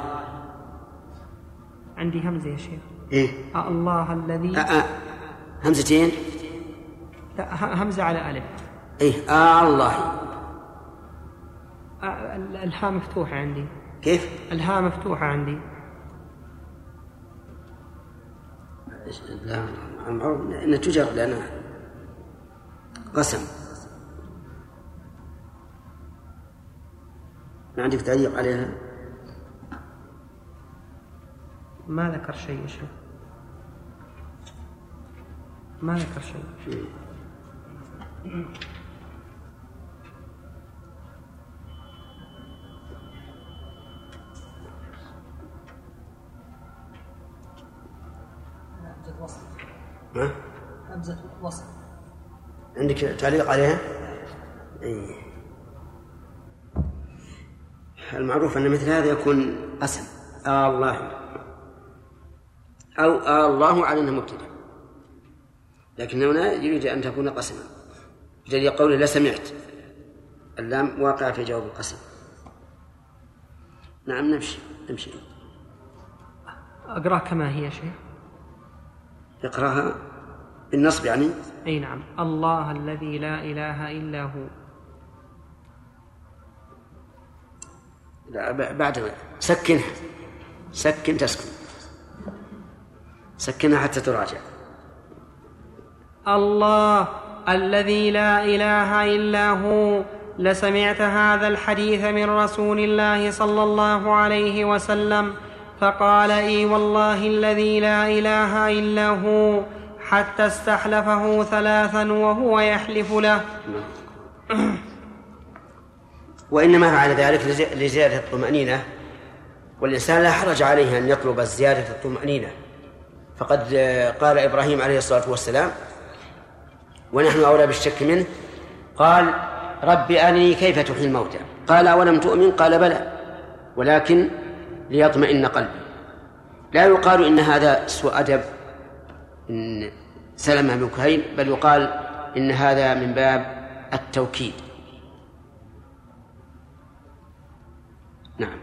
عندي همزة يا شيخ. إيه. الله الذي أ- أ- همزتين؟ لا همزة على ألف. إيه. آه الله. ال- الهاء مفتوحة عندي. كيف؟ الهاء مفتوحة عندي. لا إن تجر لنا قسم. ما عندك تعليق عليها؟ ما ذكر شيء يا شيخ ما ذكر شيء همزة وصل ها؟ همزة وصل عندك تعليق عليها؟ إيه. المعروف أن مثل هذا يكون قسم آه الله أو آه الله على أنه مبتدأ لكن هنا يريد أن تكون قسما. بدليل قوله لسمعت اللام واقع في جواب القسم. نعم نمشي. نمشي. أقرأ كما هي يا شيخ. اقرأها بالنصب يعني. أي نعم. الله الذي لا إله إلا هو. لا بعد سكنها. سكن تسكن. سكنها حتى تراجع. الله الذي لا إله إلا هو. لسمعت هذا الحديث من رسول الله صلى الله عليه وسلم. فقال إي والله الذي لا إله إلا هو. حتى استحلفه ثلاثا وهو يحلف له. وإنما فعل ذلك لزي- لزيادة الطمأنينة. والإنسان لا حرج عليه أن يطلب زيادة الطمأنينة. فقد آه، قال إبراهيم عليه الصلاة والسلام ونحن أولى بالشك منه. قال رب أرني كيف تحيي الموتى؟ قال أولم تؤمن؟ قال بلى ولكن ليطمئن قلبي. لا يقال إن هذا سوء أدب إن سلمة بن كهيل بل يقال إن هذا من باب التوكيد. نعم.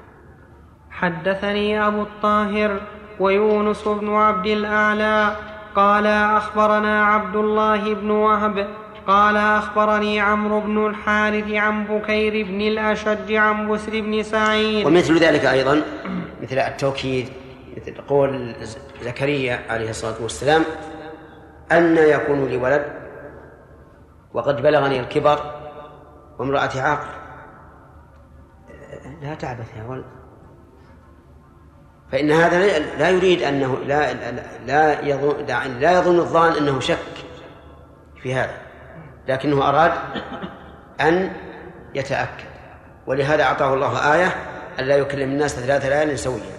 حدثني أبو الطاهر ويونس بن عبد الأعلى قال أخبرنا عبد الله بن وهب قال أخبرني عمرو بن الحارث عن بكير بن الأشج عن بسر بن سعيد. ومثل ذلك أيضا مثل التوكيد مثل قول زكريا عليه الصلاة والسلام أن يكون لي ولد وقد بلغني الكبر وامرأتي عاقر. لا تعبث يا ولد. فإن هذا لا يريد أنه لا لا يظن لا يظن الظان أنه شك في هذا لكنه أراد أن يتأكد. ولهذا أعطاه الله آية ألا يكلم الناس ثلاث ليال سويا.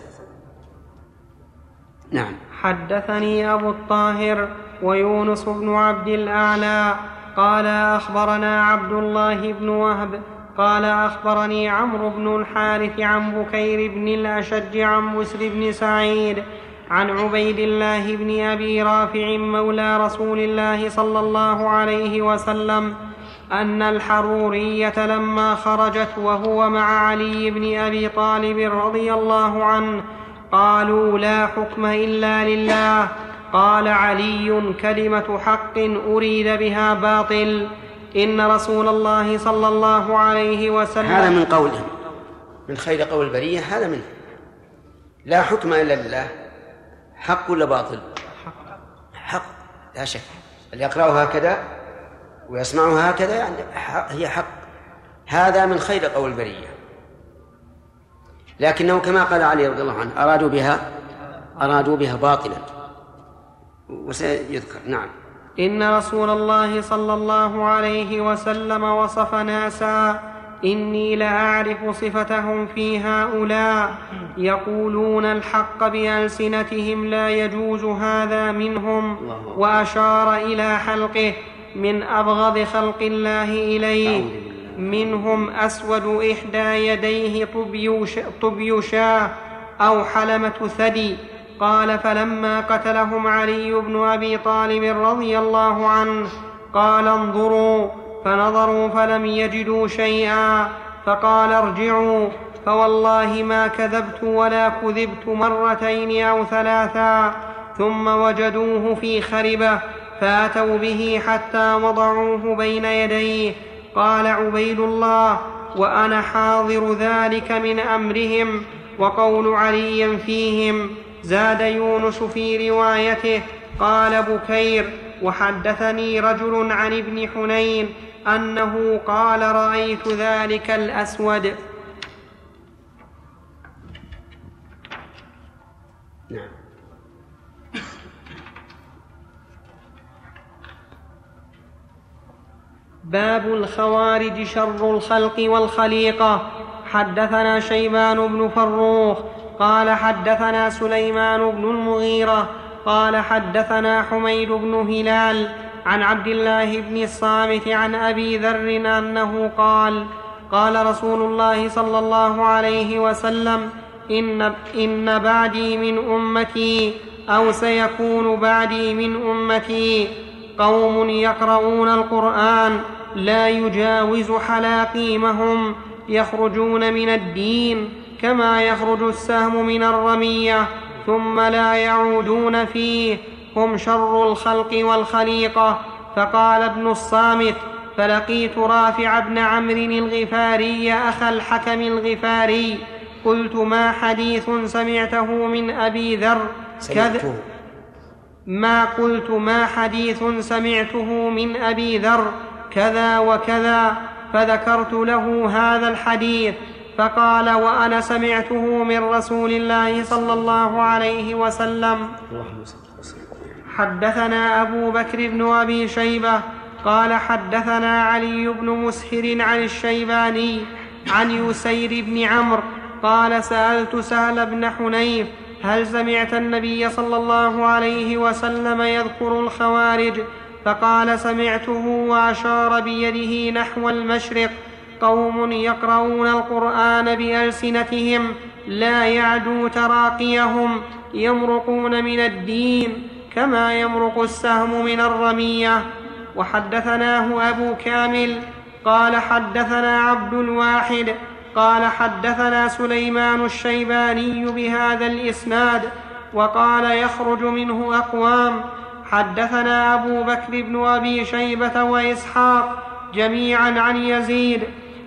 نعم. حدثني أبو الطاهر ويونس بن عبد الأعلى قال أخبرنا عبد الله بن وهب قال أخبرني عمرو بن الحارث عن بكير بن الأشج عن بسر بن سعيد عن عبيد الله بن أبي رافع مولى رسول الله صلى الله عليه وسلم أن الحرورية لما خرجت وهو مع علي بن أبي طالب رضي الله عنه قالوا لا حكم إلا لله. قال علي كلمة حق أريد بها باطل. إن رسول الله صلى الله عليه وسلم هذا من قولهم. من خير قول البرية هذا منه. لا حكم إلا لله. حق ولا باطل؟ حق. لا شك. اللي يقرأه هكذا؟ ويسمعه هكذا؟ يعني هي حق. هذا من خير قول البرية. لكنه كما قال علي رضي الله عنه أرادوا بها أرادوا بها باطلا. وسيذكر. نعم. إن رسول الله صلى الله عليه وسلم وصف ناسا إني لأعرف صفتهم في هؤلاء يقولون الحق بألسنتهم لا يجوز هذا منهم وأشار إلى حلقه من أبغض خلق الله إليه. منهم أسود إحدى يديه طبي شاه أو حلمة ثدي. قال فلما قتلهم علي بن أبي طالب رضي الله عنه قال انظروا فنظروا فلم يجدوا شيئا فقال ارجعوا فوالله ما كذبت ولا كذبت مرتين أو ثلاثا ثم وجدوه في خربة فأتوا به حتى وضعوه بين يديه قال عبيد الله وأنا حاضر ذلك من أمرهم وقول علي فيهم زاد يونس في روايته قال بكير وحدثني رجل عن ابن حنين أنه قال رأيت ذلك الأسود. نعم. باب الخوارج شر الخلق والخليقة. حدثنا شيبان بن فروخ قال حدثنا سليمان بن المغيرة قال حدثنا حميد بن هلال عن عبد الله بن الصامت عن أبي ذر أنه قال قال رسول الله صلى الله عليه وسلم ان إن بعدي من أمتي أو سيكون بعدي من أمتي قوم يقرؤون القرآن لا يجاوز حلاقيمهم يخرجون من الدين كما يخرج السهم من الرمية ثم لا يعودون فيه. هم شر الخلق والخليقه فقال ابن الصامت فلقيت رافع بن عمرو الغفاري أخا الحكم الغفاري. قلت ما حديث سمعته من أبي ذر؟ سمعته. ما قلت ما حديث سمعته من أبي ذر؟ كذا وكذا. فذكرت له هذا الحديث. فقال وأنا سمعته من رسول الله صلى الله عليه وسلم. حدثنا أبو بكر بن أبي شيبة قال حدثنا علي بن مسهر عن الشيباني عن يسير بن عمرو قال سألت سهل بن حنيف هل سمعت النبي صلى الله عليه وسلم يذكر الخوارج؟ فقال سمعته وأشار بيده نحو المشرق. قوم يقرؤون القرآن بألسنتهم لا يعدو تراقيهم يمرقون من الدين كما يمرق السهم من الرمية. وحدثناه أبو كامل قال حدثنا عبد الواحد قال حدثنا سليمان الشيباني بهذا الإسناد وقال يخرج منه أقوام. حدثنا أبو بكر بن أبي شيبة وإسحاق جميعا عن يزيد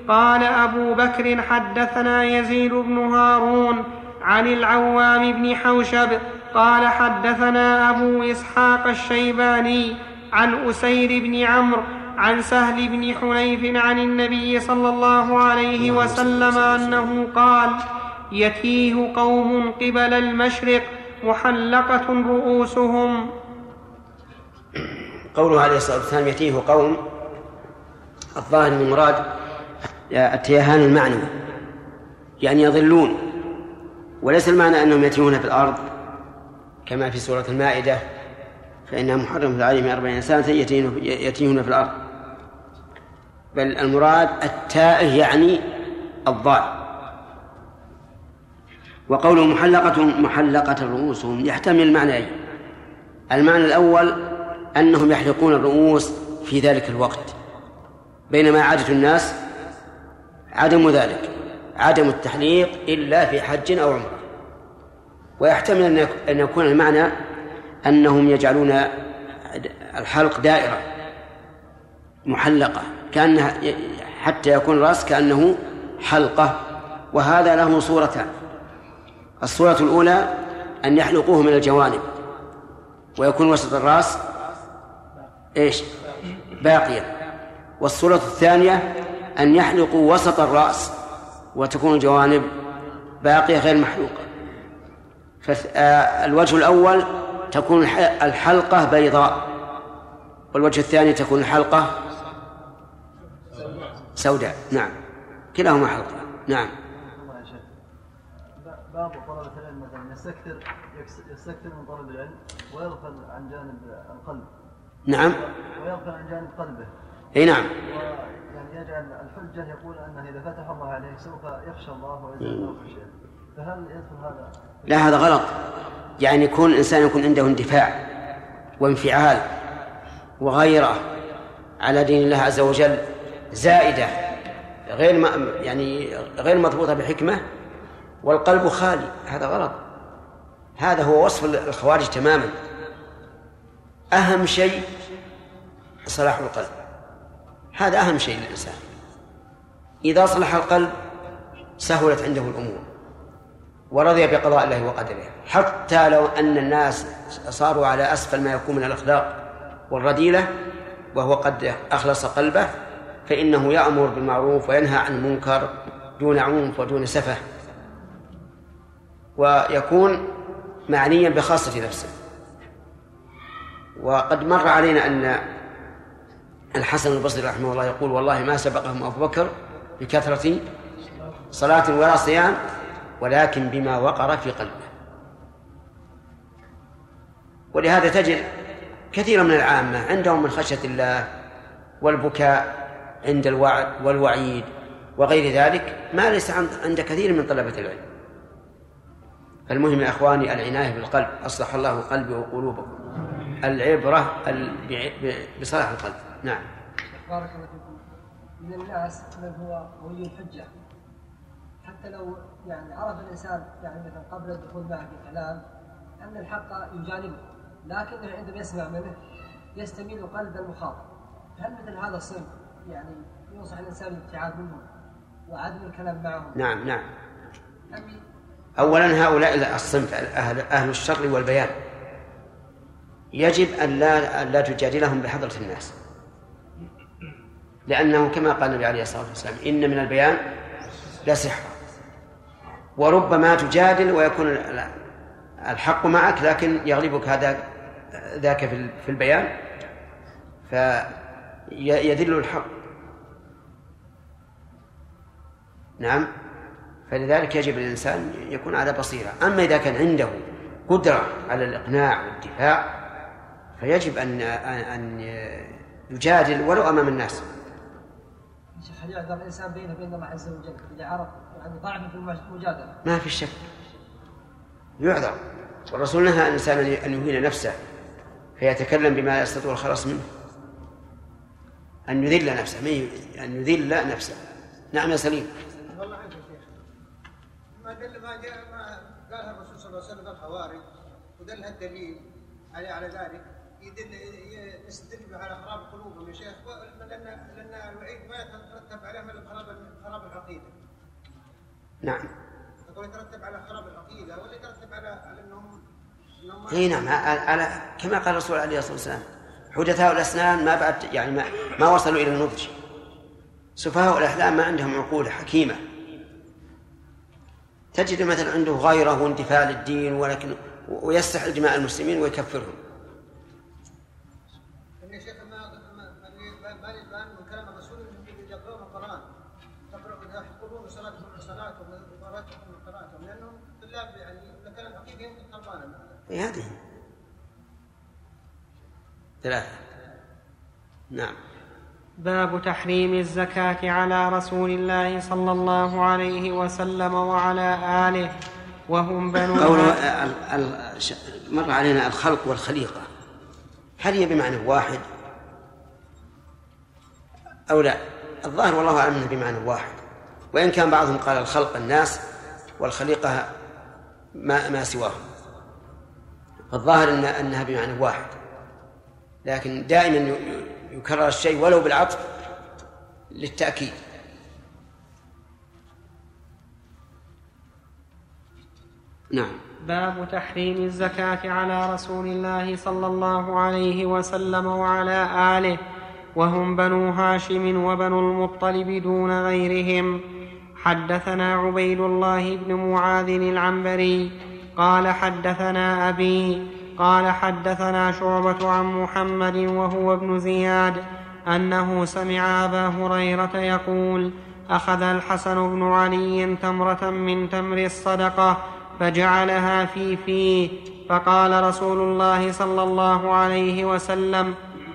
قال أبو بكر حدثنا يزيد بن هارون عن العوام بن حوشب قال حدثنا أبو إسحاق الشيباني عن أسير بن عمرو عن سهل بن حنيف عن النبي صلى الله عليه وسلم. أنه قال يتيه قوم قبل المشرق محلقة رؤوسهم. قوله عليه الصلاة والسلام يتيه قوم الظاهر من مراد التيهان المعنوي يعني يضلون وليس المعنى أنهم يتيهون في الأرض كما في سورة المائدة فإنها محرمة عليهم أربعين سنة يتيهون في الأرض. بل المراد التائه يعني الضال. وقوله محلقة محلقة رؤوسهم يحتمل المعنيين المعنى الأول أنهم يحلقون الرؤوس في ذلك الوقت بينما عادة الناس عدم ذلك عدم التحليق إلا في حج أو عمرة. ويحتمل أن يكون المعنى أنهم يجعلون الحلق دائرة محلقة كأنها حتى يكون الرأس كأنه حلقة وهذا له صورتان. الصورة الأولى أن يحلقوه من الجوانب ويكون وسط الرأس إيش؟ باقيا. والصورة الثانية أن يحلقوا وسط الرأس وتكون الجوانب باقية غير محلوقة. فالوجه الأول تكون الحلقة بيضاء والوجه الثاني تكون الحلقة سوداء. نعم. كلاهما حلقة. نعم. باب طلبة العلم مثلا يستكثر يستكثر من طلب العلم ويغفل عن جانب القلب. نعم. ويغفل عن جانب قلبه. إي نعم. يجعل الحجة يقول أنه إذا فتح الله عليه سوف يخشى الله الله خشية فهل يدخل هذا؟ لا هذا غلط. يعني يكون الإنسان يكون عنده اندفاع وانفعال وغيرة على دين الله عز وجل زائدة غير ما يعني غير مضبوطة بحكمة والقلب خالي. هذا غلط. هذا هو وصف الخوارج تماما. أهم شيء صلاح القلب. هذا أهم شيء للإنسان. إذا صلح القلب سهلت عنده الأمور. ورضي بقضاء الله وقدره. حتى لو أن الناس صاروا على أسفل ما يكون من الأخلاق والرذيلة وهو قد أخلص قلبه فإنه يأمر بالمعروف وينهى عن المنكر دون عنف ودون سفه. ويكون معنيا بخاصة نفسه. وقد مر علينا أن الحسن البصري رحمه الله يقول والله ما سبقهم أبو بكر بكثرة صلاة ولا صيام ولكن بما وقر في قلبه. ولهذا تجد كثيرا من العامة عندهم من خشية الله والبكاء عند الوعد والوعيد وغير ذلك ما ليس عند كثير من طلبة العلم. فالمهم يا إخواني العناية بالقلب أصلح الله قلبي وقلوبكم. العبرة بصلاح القلب. نعم. بارك الله فيكم. من الناس من هو ولي الحجة. حتى لو يعني عرف الإنسان يعني مثلا قبل الدخول معه في كلام أن الحق يجانبه لكنه عندما يسمع منه يستميل قلب المخاطب. هل مثل هذا الصنف يعني ينصح الإنسان بالابتعاد منه وعدم الكلام معهم نعم نعم. أولا هؤلاء الصنف أهل, أهل الشر والبيان. يجب أن لا, أن لا تجادلهم بحضرة الناس. لأنه كما قال النبي عليه الصلاة والسلام إن من البيان لسحرا وربما تجادل ويكون الحق معك لكن يغلبك هذا ذاك في البيان. فيذل الحق. نعم. فلذلك يجب الإنسان يكون على بصيرة. أما إذا كان عنده قدرة على الإقناع والدفاع فيجب أن أن يجادل ولو أمام الناس. شيخ هل يعذر الإنسان بينه وبين الله عز وجل إذا عرف يعني ضعف في المجادلة؟ ما في شك. يعذر والرسول نهى الإنسان أن يهين نفسه فيتكلم بما يستطيع الخلاص منه. أن يذل نفسه أن يذل نفسه. نعم يا سليم. والله عنك يا شيخ. ما دل ما جاء ما قالها الرسول صلى الله عليه وسلم الخوارج ودلها الدليل على على ذلك يدل يستدل على خراب قلوبهم يا شيخ. لأن لأن الوعيد ما يترتب عليه الا خراب خراب العقيدة. نعم. يقول يترتب على خراب العقيدة ولا يترتب على على انهم إنهم اي نعم. على كما قال الرسول عليه الصلاة والسلام حدثاء الأسنان ما بعد يعني ما, ما وصلوا إلى النضج. سفهاء الأحلام ما عندهم عقول حكيمة. تجد مثلا عنده غيره واندفاع للدين ولكن ويستحل دماء المسلمين ويكفرهم ان يا شيخ ما ما ما ما الان من كلام الرسول انهم يقرؤون القران يقرؤون يحفظون صلاتهم صلاتهم وقراءتهم قراءتهم لانهم طلاب يعني كلام حقيقي يمكن خربانه في هذه ثلاثة. نعم. باب تحريم الزكاة على رسول الله صلى الله عليه وسلم وعلى آله وهم بنو قوله ال- ال- ش- مر علينا الخلق والخليقة. هل هي بمعنى واحد؟ أو لا؟ الظاهر والله أعلم بمعنى واحد. وإن كان بعضهم قال الخلق الناس والخليقة ما ما سواهم. فالظاهر إن أنها بمعنى واحد. لكن دائما يكرر الشيء ولو بالعطف للتأكيد. نعم. باب تحريم الزكاة على رسول الله صلى الله عليه وسلم وعلى آله وهم بنو هاشم وبنو المطلب دون غيرهم. حدثنا عبيد الله بن معاذ العنبري قال حدثنا أبي قال حدثنا شعبة عن محمد وهو ابن زياد أنه سمع أبا هريرة يقول أخذ الحسن بن علي تمرة من تمر الصدقة فجعلها في فيه فقال رسول الله صلى الله عليه وسلم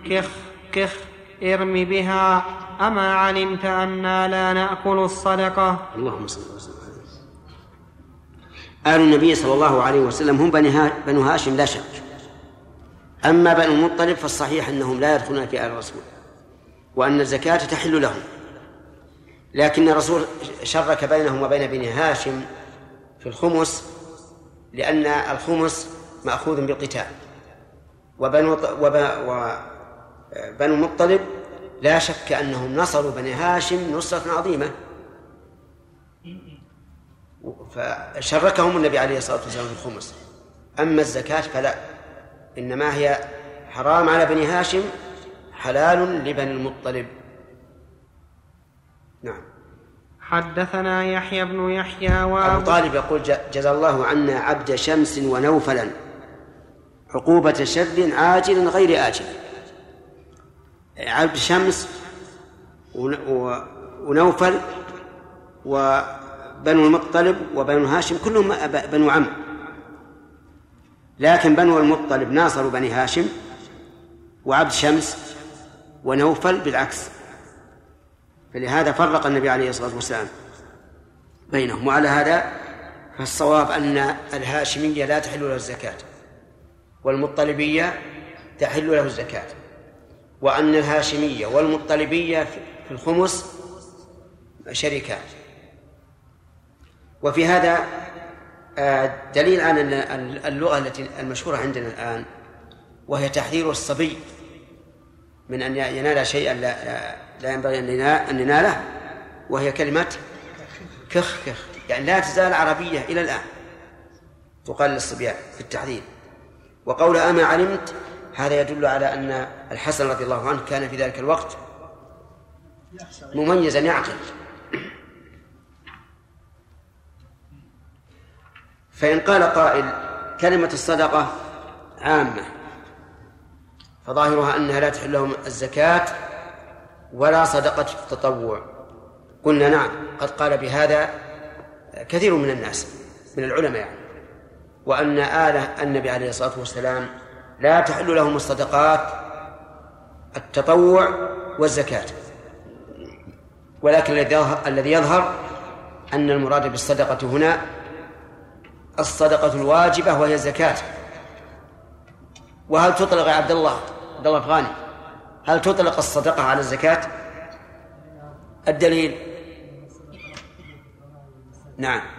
كخ كخ ارم بها أما علمت أنا لا نأكل الصدقة؟ اللهم صل وسلم. آل النبي صلى الله عليه وسلم هم بنو هاشم لا شك. أما بنو المطلب فالصحيح أنهم لا يدخلون في آل الرسول وأن الزكاة تحل لهم. لكن الرسول شرك بينهم وبين بني هاشم في الخمس لأن الخمس مأخوذ بالقتال. وبنو وب- وبنو المطلب لا شك أنهم نصروا بني هاشم نصرة عظيمة. فشركهم النبي عليه الصلاة والسلام في الخمس. أما الزكاة فلا إنما هي حرام على بني هاشم حلال لبني المطلب. نعم. حدثنا يحيى بن يحيى أبو وأبو طالب يقول جزى الله عنا عبد شمس ونوفلا عقوبة شر عاجل غير آجل. عبد شمس ون- و- وبنو المطلب وبنو هاشم كلهم بنو عم. لكن بنو المطلب ناصروا بني هاشم وعبد شمس ونوفل بالعكس. فلهذا فرق النبي عليه الصلاة والسلام بينهم. وعلى هذا فالصواب أن الهاشمية لا تحل له الزكاة والمطلبية تحل له الزكاة. وأن الهاشمية والمطلبية في الخمس شركات وفي هذا آه، دليل على أن اللغة التي المشهورة عندنا الآن وهي تحذير الصبي من أن ينال شيئا لا, لا ينبغي أن يناله وهي كلمة كخ كخ. يعني لا تزال عربية إلى الآن تقال للصبيان في التحذير. وقول أما علمت هذا يدل على أن الحسن رضي الله عنه كان في ذلك الوقت مميزا يعقل. فإن قال قائل كلمة الصدقة عامة فظاهرها أنها لا تحل لهم الزكاة ولا صدقة التطوع. قلنا نعم قد قال بهذا كثير من الناس من العلماء يعني وأن آلة النبي عليه الصلاة والسلام لا تحل لهم الصدقات التطوع والزكاة. ولكن الذي يظهر أن المراد بالصدقة هنا الصدقة الواجبة وهي الزكاة. وهل تطلق يا عبد الله عبد الله الأفغاني هل تطلق الصدقة على الزكاة؟ الدليل. نعم.